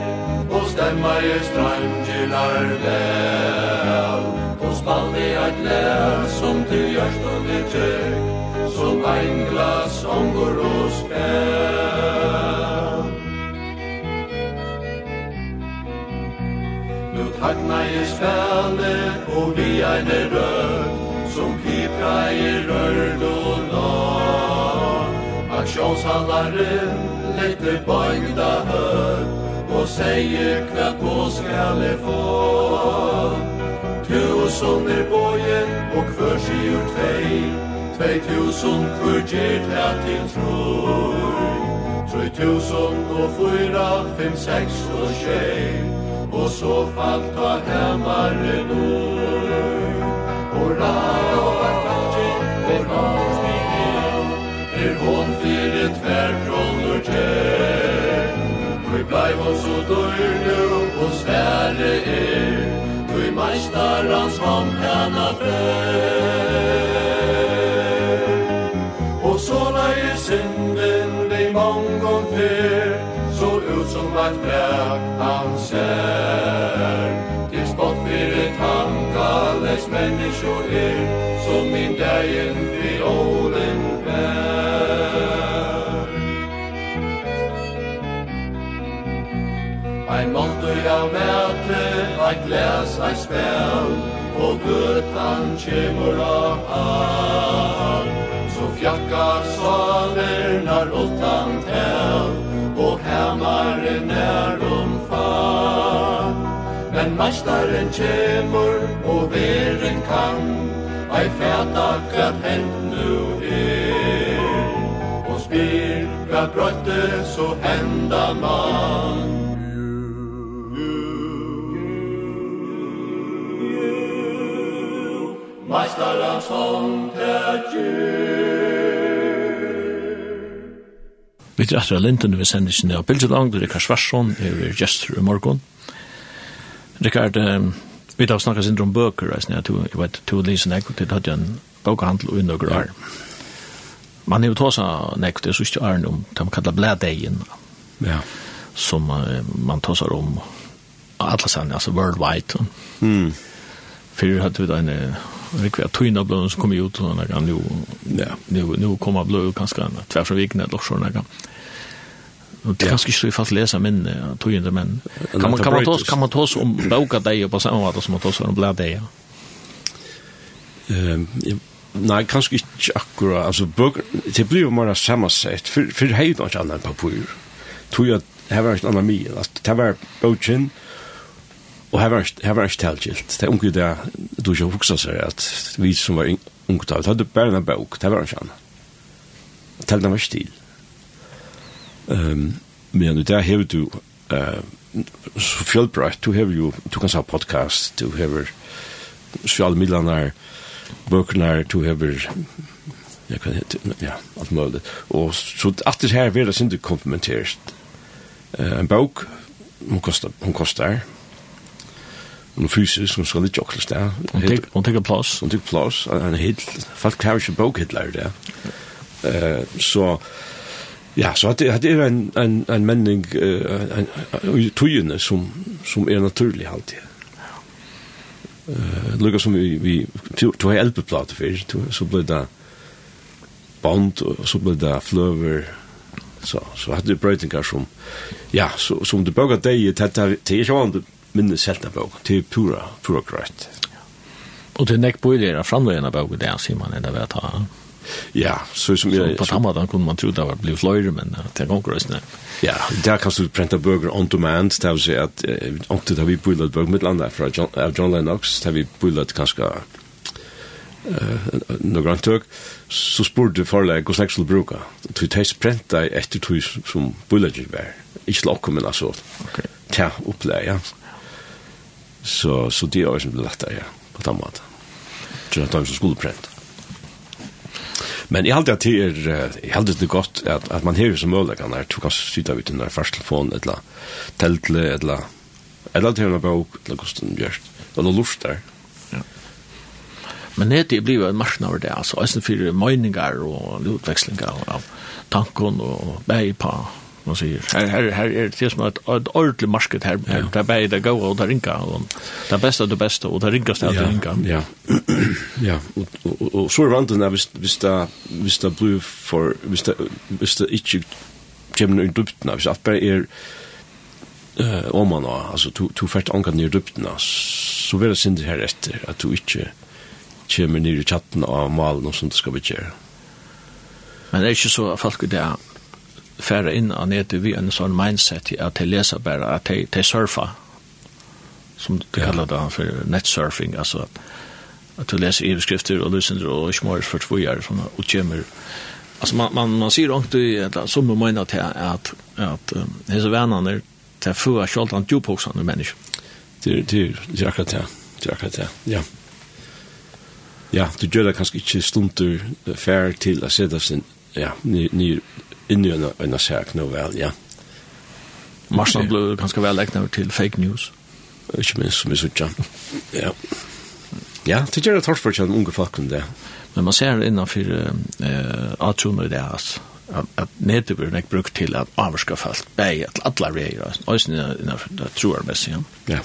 Og stemma i strange fyrlar vel. Og spalli eit lær som til hjørstun er tjekk Som ein glas omgår og spel. Nu tagna i spelet og vi ein er rød Som pipra i rørd og lag Aksjonshandlaren lette bøygda hørt og seie kvart på skal e få Tusen er bojen og kvør si ur tvei Tvei tusen kvør gjer ta til troi Troi tusen og fyra, fem, seks og tjei Og så fall ta hemmare nor Hurra, hurra, hurra, hurra, hurra, hurra, Er hon hurra, hurra, hurra, tjei Bleiv oss og dør nu og svære er Du meistar hans hånd kan fer. Og så lai synden de mongon fer Så ut som eit bræk han ser. Til spott fyrir tankales menneskjo er Som min dagen Eit glas, eit spel, og gøtan kjemur av av. Så fjakkar salernar ultan tel, og hemmaren er omfar. Men meistaren kjemur, og veren kan, ei fætak at hent nu er. Og spyr, hva brøtte så henda man Meistarans hånd er Vi er etter Linden vi sender sin av Bildelang, Rikard Svarsson, det er gestur i morgen. Rikard, vi har snakket sin om bøker, jeg vet, to lisen jeg, det hadde en bøkehandel og under år. Man er jo tåsa nek, det er sørste Arne om, det man kallar blædeien, ja. som man tåsa om, alle sann, altså worldwide. Mm. Fyrir hadde vi da en det kvar tvinna blöden som kommer ut och några nu ja. nu nu kommer blöd kanske en tvär från veckan eller så några Och det kanske skulle fast läsa men tog inte men kan man kan man ta kan man ta om boka dig på samma sätt som man tar så blad dig. Ehm Nei, kanskje ikke akkurat. Altså, bøker, det blir jo mer samma sätt. För för noe annet enn papur, Tror jag här var ett annet mye, att det var bøkken, Og her var, her var ikke tilgilt. Det er unge det du ikke huksa seg at vi som var unge da, det hadde bare en bøk, det var ikke annet. Telt den var ikke til. Um, men det hever du uh, så fjellbrøtt, du har jo, du kan sa podcast, du har sosiale midlene, bøkene, du har ja, kan hette, ja, alt mulig. Og så at det her vil det sin komplementert. Uh, en bok, hun kostar, hun kostar, Hun fysisk, hun skal ikke åkles der. Hun tenker plass. Hun tenker plass, En han folk har ikke bokhitler der. Så, ja, så at det at det er en, en, en menning i tøyene som, som er naturlig alltid. Uh, Lukka som vi, vi tog ei elbeplate før, så ble det band, og så ble det fløver, så, så hadde det brøytingar som, ja, så, som du bøkker deg, det er ikke vanlig minne selta av bøk, til pura, pura greit. Og til nekk bøyler av framleggen av det sier man enn vet ha. Ja, så som jag... På samma dag kunde man tro det var blivit flöjre, men det är konkurrensne. Ja, där kan du pränta böger on demand, det vill säga att inte har vi bøylet bøk med landa fra John, John Lennox, har vi bøylet kanskje eh några antag så spurte du förlägg och sexual bruka du test prenta efter tog som bullet var i slock men alltså okej ja, upplägg ja Så, så det er også lettere, ja, på den måten. Til at de som skulle prent. Men jeg halte at det er, jeg halte det godt at, at man hever som mulig, kan jeg tog kanskje sitte ut i der første telefon, et eller teltle, et eller eller til en bok, et eller hvordan det gjør eller lort der. Men det er blivet en marsjon over det, altså, også for meninger og utvekslinger av tanken og bæg på man säger. Här här här är det som ett ett ordentligt market här. Ja. Där bäi där gå och där rinka och där bästa det bästa och där rinka ställt ja, rinka. Ja. ja, och och, och så vant den visst visst där visst där blue för visst där visst där inte gemmen i dubten, visst att bäi är eh om man alltså to to fett ankar ner dubten så vill det synda här efter att du inte kommer ner i chatten av malen och sånt ska vi göra. Men det är inte så att folk där færa inn av nettet vi en sånn mindset at de leser bare, at de, de surfer, som de kallar det for netsurfing, altså at, at du leser iverskrifter og lysinder og ikke mer for tvojar, sånn og kjemmer. Altså man, man, man sier ordentlig, at, som du mener til at, at um, hese vennene til fyrre kjoltan djuphoksene mennesker. Det det det er akkurat det, det er akkurat det, ja. Ja, du gjør det kanskje ikke stundur fær til å sette sin, ja, ny, ny, inn i en sak nå vel, ja. Marsen ble ganske vel lagt til fake news. Ikke minst som vi sier, ja. Ja, det gjør det tørt for kjenne unge folk om det. Men man ser innanfor eh, atroner i det, at, at nedturen er brukt til at avvarska folk bæg at alle veier, også innanfor det troermessig. Ja.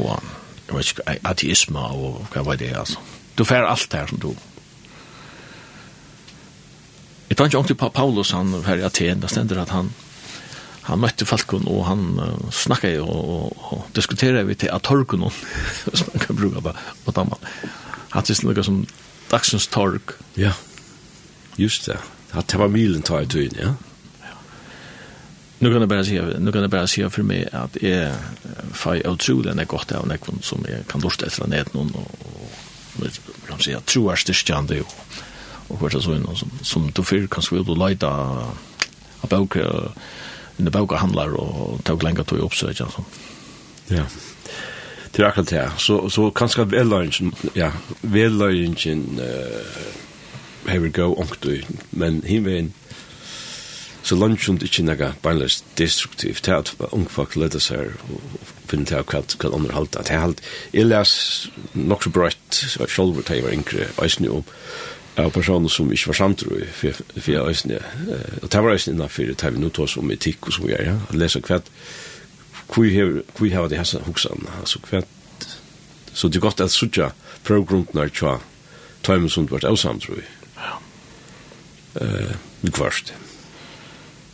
Og jeg vet ikke, ateisme og hva var det, altså. Du får alt her som du Jeg tar ikke ordentlig på Paulus, han her i Aten, det stender at han, han møtte Falkon, og han uh, snakket og, og, og diskuterer vi til at torken, hvis man kan bruke det på Danmark. hatt det noe som dagsens tork. Ja, just det. Det var milen tar i tøyen, ja. Nu kan jag bara säga, nu kan jag bara säga för mig att är fai otroligt är gott av nekvon som jag kan lust efter ned någon och, och, och, och, och, och, och, och, och, och vad så in som som du för kan skulle du leta a bok en bok handlar och tog länge till uppsöka så. Ja. Det är akkurat det. Så så kanske väl lunchen ja, väl lunchen eh here we go onktu men hinvein så lunch und ich naga bindless destruktiv att ungfakt leda sig och finna till att kan underhålla att halt är läs nog så brett så själva tar jag inkre ice nu av personer som ikke var samtro i fyrir øysene. Og det var øysene innanfyr, det vi nå tar som etikk og som gjør. ja. At lesa hva hvor har det hessa hoksan, altså hva så det er godt at sutja prøvgrunden er tja tøymen som vart av samtro i. Ja. Uh, kvart.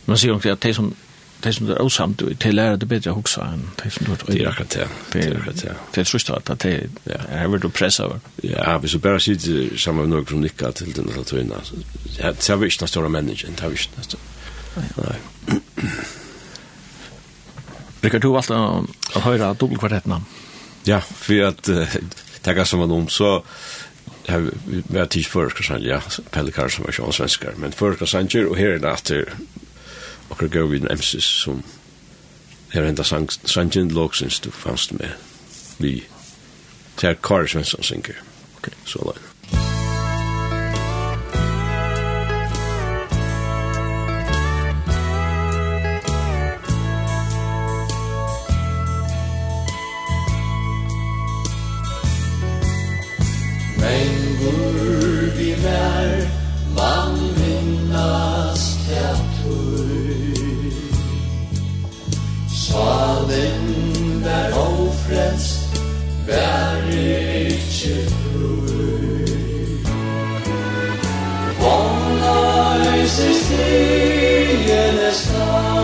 Man sier jo at de som de som er åsamt, de lærer det bedre å huske enn de som du har Det er akkurat det, det er akkurat det. Det er trus at det er vært å presse over. Ja, hvis du bare sitter sammen med noen som nikker til denne tøyene, det er vi ikke den store mennesken, det er vi ikke den store. Nei. Rikard, du valgte å høre dobbelkvartettene. Ja, for at det er som man om, så har vi vært tids førerskasanje, ja, Pelle Karlsson var ikke svenskar, men førerskasanje, og her er det at akkur gau vi den emsis som her enda sangen loksins du fannst med vi. Det er Kari Svensson synger. Okay. Så langt. stars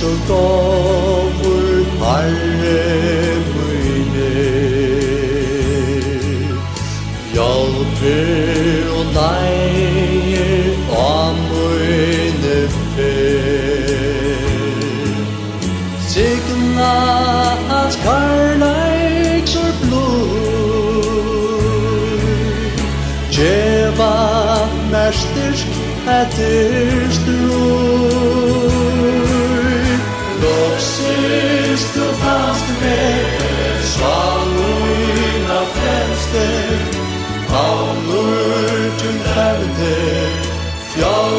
så dovur Herre mine. Hjalpe og neie Og mine fer Signa at karlaik sor blod. Djeva mestisk etter strod Svaluna frelste Paulur til ferde Fjall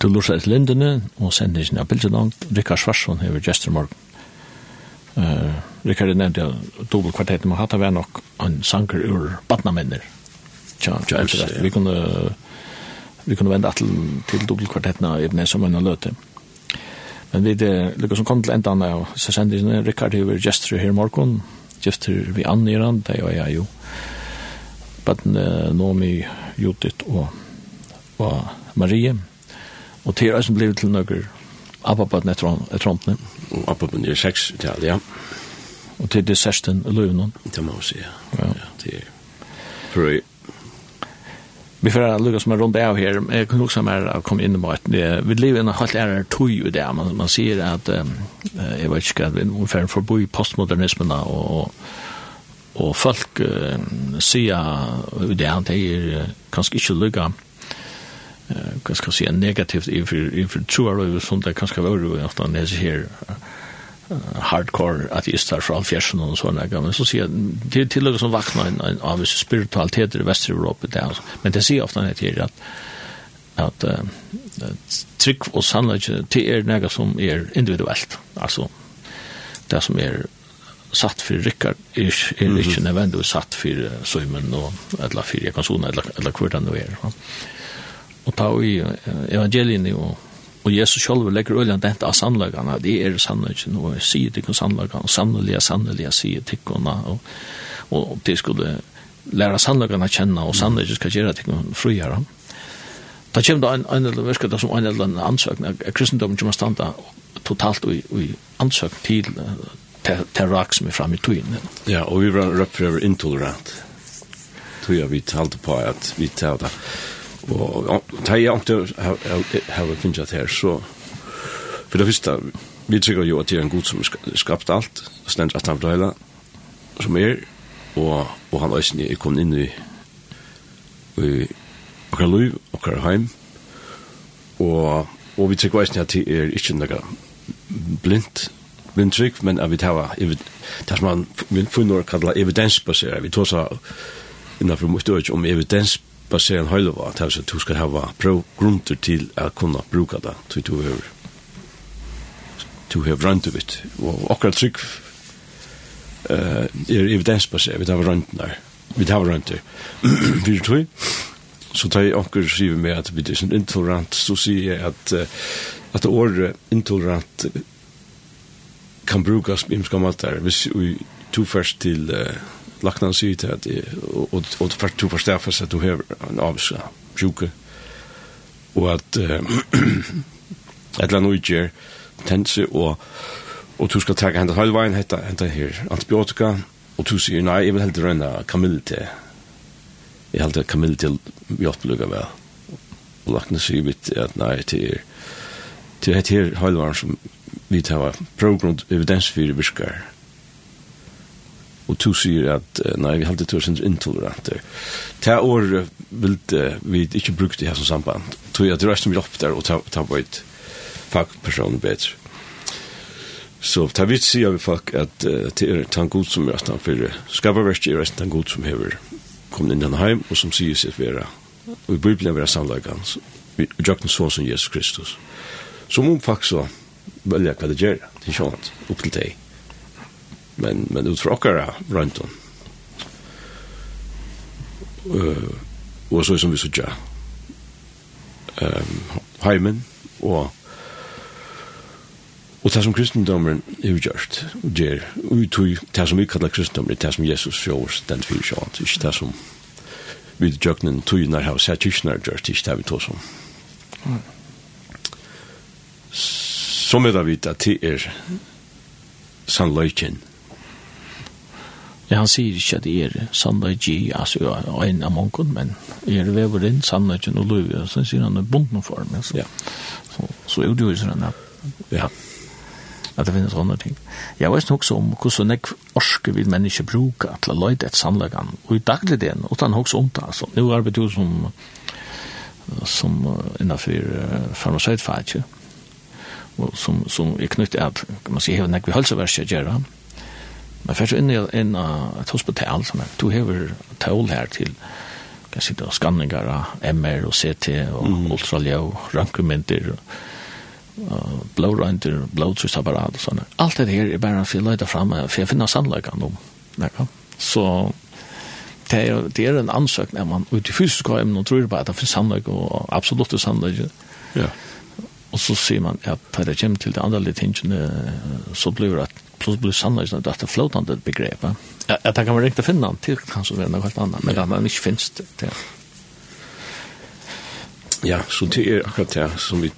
Du lurer et lindene, og sender sin bilder langt. Rikard Svarsson hever Jester Morgan. Uh, Rikard nevnte jeg dobbelt kvartet, men hatt av nok en sanger ur badnamenner. Tja, tja, tja, vi kunne, vi kunne vende til, til dobbelt kvartetna i Ebne som en løte. Men vi det lykkes som kom til enda av sendisene, Rikard hever Jester her morgen, Jester vi anniran, det er jeg jo. Badne, Nomi, Judith og, og Marie. Marie Og til reisen ble til nøkker Abbabaten etter håndene. Og Abbabaten er seks i tal, ja. Og til det sørsten i Løvnen. Det må jeg si, ja. ja. Det er for øy. Vi får lukka som er rundt av her. Jeg kan også å komme inn på at vi lever en halvt ære tog i det. Man, man sier at, um, jeg vet ikke, at vi er for forbo i postmodernismen og, og, og folk uh, sier i det, at de er kanskje ikke lukka. Uh, hva skal jeg si, negativt i för i innenfor troarløyve som det kanskje var uro i at han leser her hardcore ateister fra alfjersen og sånne, men så sier jeg, det er tillegg som vakna en, en av visse spiritualiteter i Vest-Europa, det er, men det sier ofte nett her at at uh, trygg og sannleggje, det er nega som er individuelt, altså det som er satt för Rickard är är inte nödvändigt satt för Simon och alla fyra kansoner eller eller kvartan då är og ta i evangelien og, og Jesus selv legger øyne dette av sannlagene, det er sannlagene, og jeg sier til sannlagene, og sannelige, sannelige sier til og, og de skulle lære sannlagene å kjenne, og sannlagene skal gjøre til friere. Da kommer det en, en eller virker det som en eller annen ansøkning, at kristendommen kommer standa totalt i, i ansøkning til, til, til rak som er fremme i tøyen. Ja, og vi var røpt røpfører intolerant. Tøyer vi talte på at vi tar det. Og da jeg ikke har finnet det her, så for det første, vi trykker jo at det er en god som skapt alt, stendt at han brøyla, som er, og, og han øyne er kommet inn i, i okkar liv, okkar heim, og, og vi trykker også at det er ikke noe blindt, blindt trygg, men at vi tar det som man finner å kalle evidensbasere, vi tar så innenfor mot det, om evidensbasere, basera en høylova, at altså, du skal hava grunder til at kunna bruka det, til du er du har rønt ut, og akkurat trygg uh, er evidensbasert, vi tar rønt der, vi tar rønt der, vi tror så tar jeg akkurat skriver med at vi er sånn intolerant, så sier jeg at, uh, at året intolerant kan brukas på imska matar, hvis vi tog først til uh, Lakna sier til at og, og, du forstafes at du har en avsjuke og at uh, et eller annet utgjør tense og og du skal trekke hendet halvveien hette henta her antibiotika. Og du sier nei, jeg vil helt rønne kamille til jeg held kamille til vi vel og Lakna sier vidt at nei til er, til hette her halvveien som vi tar prøvgrunn evidens for virkar og to sier at nei, vi heldig tør sindre intoleranter. Ta år vil vi ikke bruke det her som samband. Tog at det resten vi opp der og ta, ta på et fagperson bedre. Så ta vidt sier vi folk at uh, det er tan god som er at han fyrir skaparverst er resten tan god som hever kommet inn denne heim og som sier seg vera og i Bibelen vera sannlagan vi jøkken sånn som Jesus Kristus. Som om faktisk så velja hva det gjør, det er sånn opp til deg men men ut från okkara rundt Uh, og så som vi så sutja um, heimen og og det som kristendommen er gjørst og det er det som vi kallar kristendommen det som Jesus sjås den fyrir sjåan ikke det som vi djøknen tøyner har sett kyrkner gjørst ikke det vi tås om som er det vi det er sannløyken Ja, han sier ikke at det er sannløygi, altså en av mongon, men er det vever inn sannløygen og løyvi, og så sier han er bunden for meg, så, ja. så, så er det jo sånn at, ja. at det finnes sånne ting. Jeg vet nok om hvordan jeg orsker vil mennesker bruke til å løyde et sannløygan, og i daglig dagligdelen, utan hos om det, altså. Nå arbeider jo som, som innenfor farmaceutfaget, og som, som er knyttet at, kan man si, hevnek vi hølseverset gjør det, Men først inn i en, et hospital som er, du hever tål her til kan sitte og skanninger av MR og CT og mm. ultraljø, rankumenter og blårøynter, blåtrysapparat og sånne. Alt det her er bare for å løyde frem, for jeg finner sannløkene om. Nekka. Så det er, det er en ansøk når man ut i fysisk har emnen og tror på at det finnes sannløk og absolutt sannløk. Ja. Og så sier man at når det kommer til det andre litt tingene, så blir det at plus blir sannolikt att det är flotande begrepp. Att det kan man riktigt finna till kanske det är något helt annat, men det man inte finns det. Ja, så det är akkurat det som vi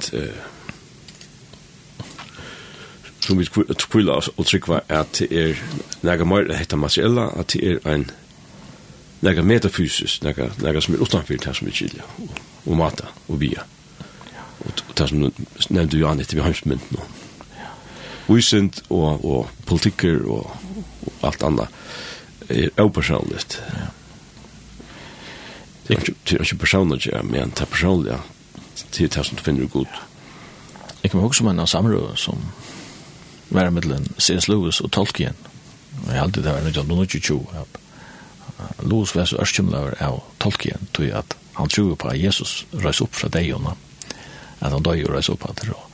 som vi kvilla oss og trykva at det er nega meir det heter materiella, at det er ein nega metafysisk, nega, nega som er utanfyr det som er kylja, og, og mata, og via. Og det som nevnte jo an vi har heimsmynd nå. No visent og, og politikker og, og alt annet er opersonligt. Ja. Det er ikke personligt, ja, men det er personlig, ja. Det er det som du finner god. Jeg kan huske meg en samråd som var mellom C.S. Lewis og Tolkien. Jeg har alltid det var 1920. Lewis var så ørskjumlaver av Tolkien, tog at han tror på at Jesus røys opp fra deg, at han døy og røys opp av det, og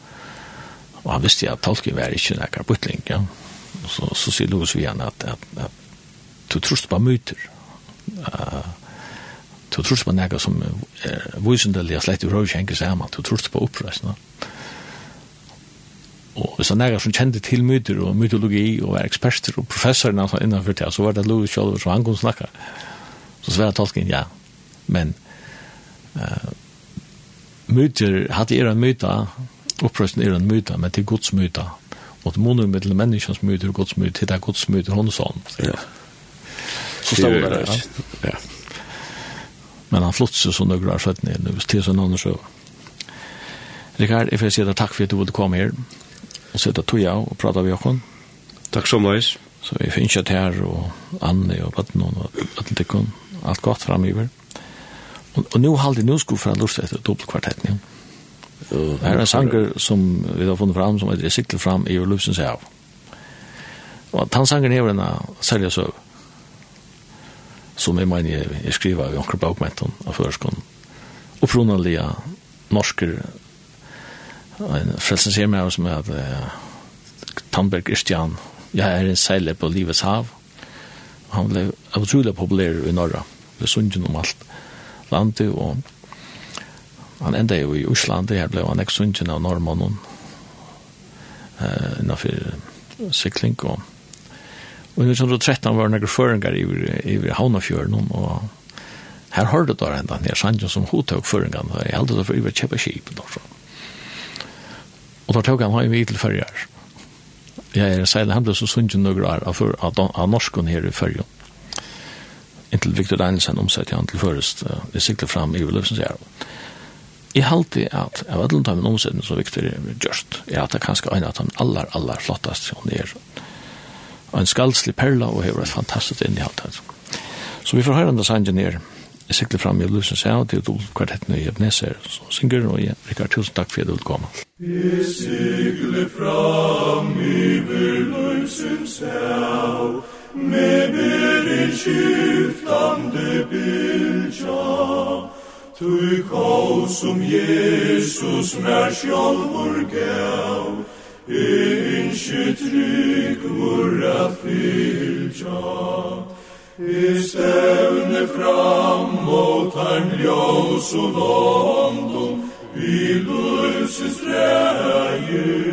Og han visste at tolken var ikke noen bytling, ja. Så, så sier Louis Vian at, at, at, at du trus på myter. Uh, du trus på noe som er vysendelig og slett i røy kjenker sammen. Du trus på oppreisene. Og hvis han er som kjente til myter og mytologi og var eksperter og professor altså, innanfor det, så var det Louis Kjolver som han kunne snakke. Så svære tolken, ja. Men uh, myter, hadde er en myter, Opprøsten er en myta, men til Guds myta. Og til måneder med menneskens myta og Guds myta, til det er Guds myta, hun sånn. Ja. Så stod det, ja. ja. Men han flotser så nøkker har skjøtt ned, til sånn annen så. Rikard, jeg får si deg takk for at du ville komme her, og sitte tog av og prate med Håkon. Takk så mye. Så vi finner ikke her, og Anne og Bøtten og Bøtten Alt godt framiver. Og, og nå halde jeg nå skulle fra lort etter dobbeltkvartetten igjen. Ja. Det er en sanger som vi har funnet fram, som heter Jeg sikler fram i Løvsens hav. Og at han sanger hever en særlig søv, som jeg mener jeg, jeg skriver i Jonker Baukmenton av Førskån. Opprunnelig av norsker, en frelsens hjemme som er at Tandberg Irstian, jeg er en seiler på livets hav. Han ble utrolig populær i Norra, Det er sunnet om alt landet, og Han enda jo i Osland, her ble han eksunnsyn av norrmannen uh, innenfor sykling. Og, og i 1913 var det noen føringer i, i Havnafjøren, og her hørte det da enda, her sannsyn som hun tok føringar, og jeg heldig det for iver kjøpe kjip. Og da tok han ha i vidt til førjer. Jeg er særlig hemmet så sunnsyn noen år av, av, av norsken her i førjen. Inntil Victor Danielsen omsett han til først, uh, jeg sikler fram i Ulefsens jævn. Jeg halte at av alle dem omsettene som Victor gjørst, er at det kanskje er en av de aller, aller flottast hun er. En skaldslig perla og hever et fantastisk innihalt. Så vi får høre hennes ingenier. Jeg sikler fram i Lusen Sjæv til du kvartetten i Ebneser, Så synger og jeg. Rikard, tusen takk for at du vil komme. Jeg sikler fram i Lusen Sjæv, med berin skiftande bilja, Tui kausum Jesus mer sjálfur gav, Insi trygg mur a fylgja, I stevne fram mot han ljós og london, Vi lulsis rei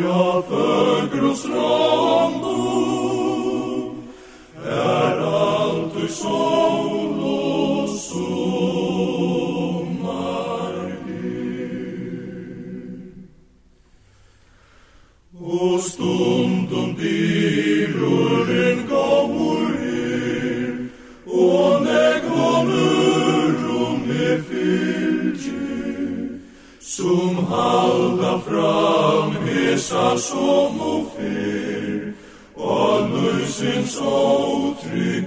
a fögros random, Er alt du som O stundum dimrurin gaur her, O neg honurum me fylgje, Sum halda fram hesa som o fer, O nusins o trygg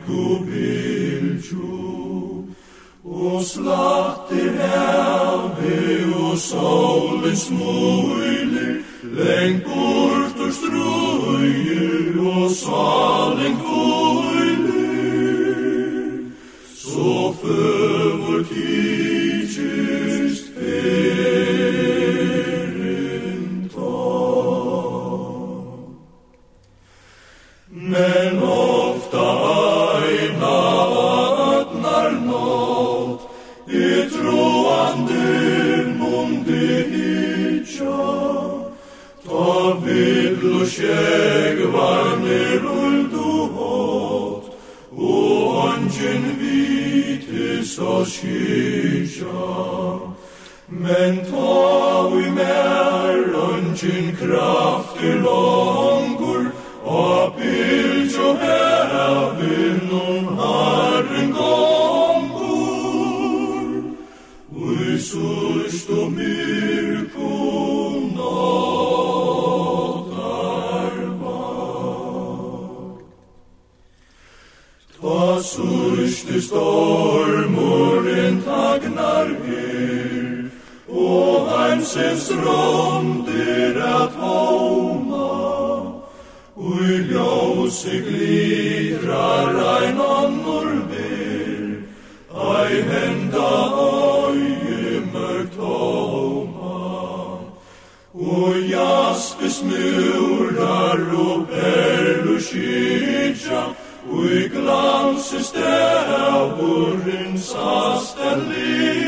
Og slatter hevi og solens smuilir, lengt bort og strøyer og salen kvøyler Så føver tidsist ferien ta. Men om Avid lusheg varnir uldu hot, og anjin vitis ashisha. Men ta vi mer anjin krafti langur, apil jo hevin nun harren gongur. Ui sushto mir, heimsins rondir at hóma Ui ljósi glitrar ein annor ver. Ai henda oi mørkt hóma Ui jaspis murar og perlu skitja Ui glansi stavur insast en lir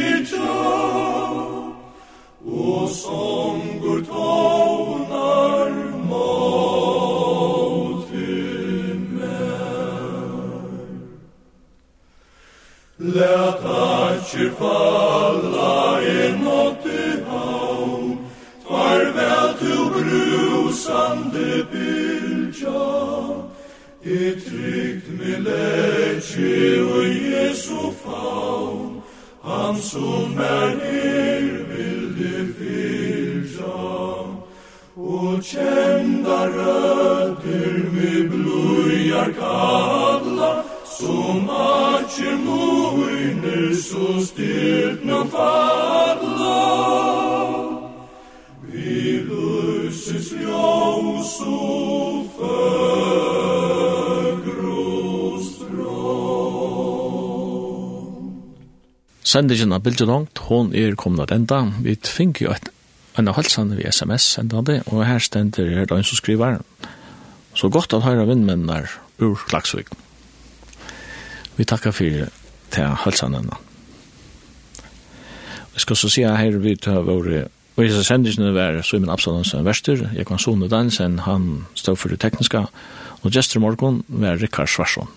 falla en åt i havn. Farvel tu brusande bylja I trygt mi letje o Jesu faun Han som er her vil vilde fylja O kjenda rødder mi blujar kalla Som atje moiner så sendingen av bildet langt, hon er kommet at enda. Vi fikk jo et en av halsene vi sms-sendende, og her stender er det en som skriver. Så godt at høyre vindmennene ur Klagsvik. Vi takker for til halsene enda skal så si at her vi tar våre Og jeg sender ikke var Simon Absalonsen Vester, jeg kan sonne den, han stod for det tekniske, og gestor Morgon var Rikard Svarsson.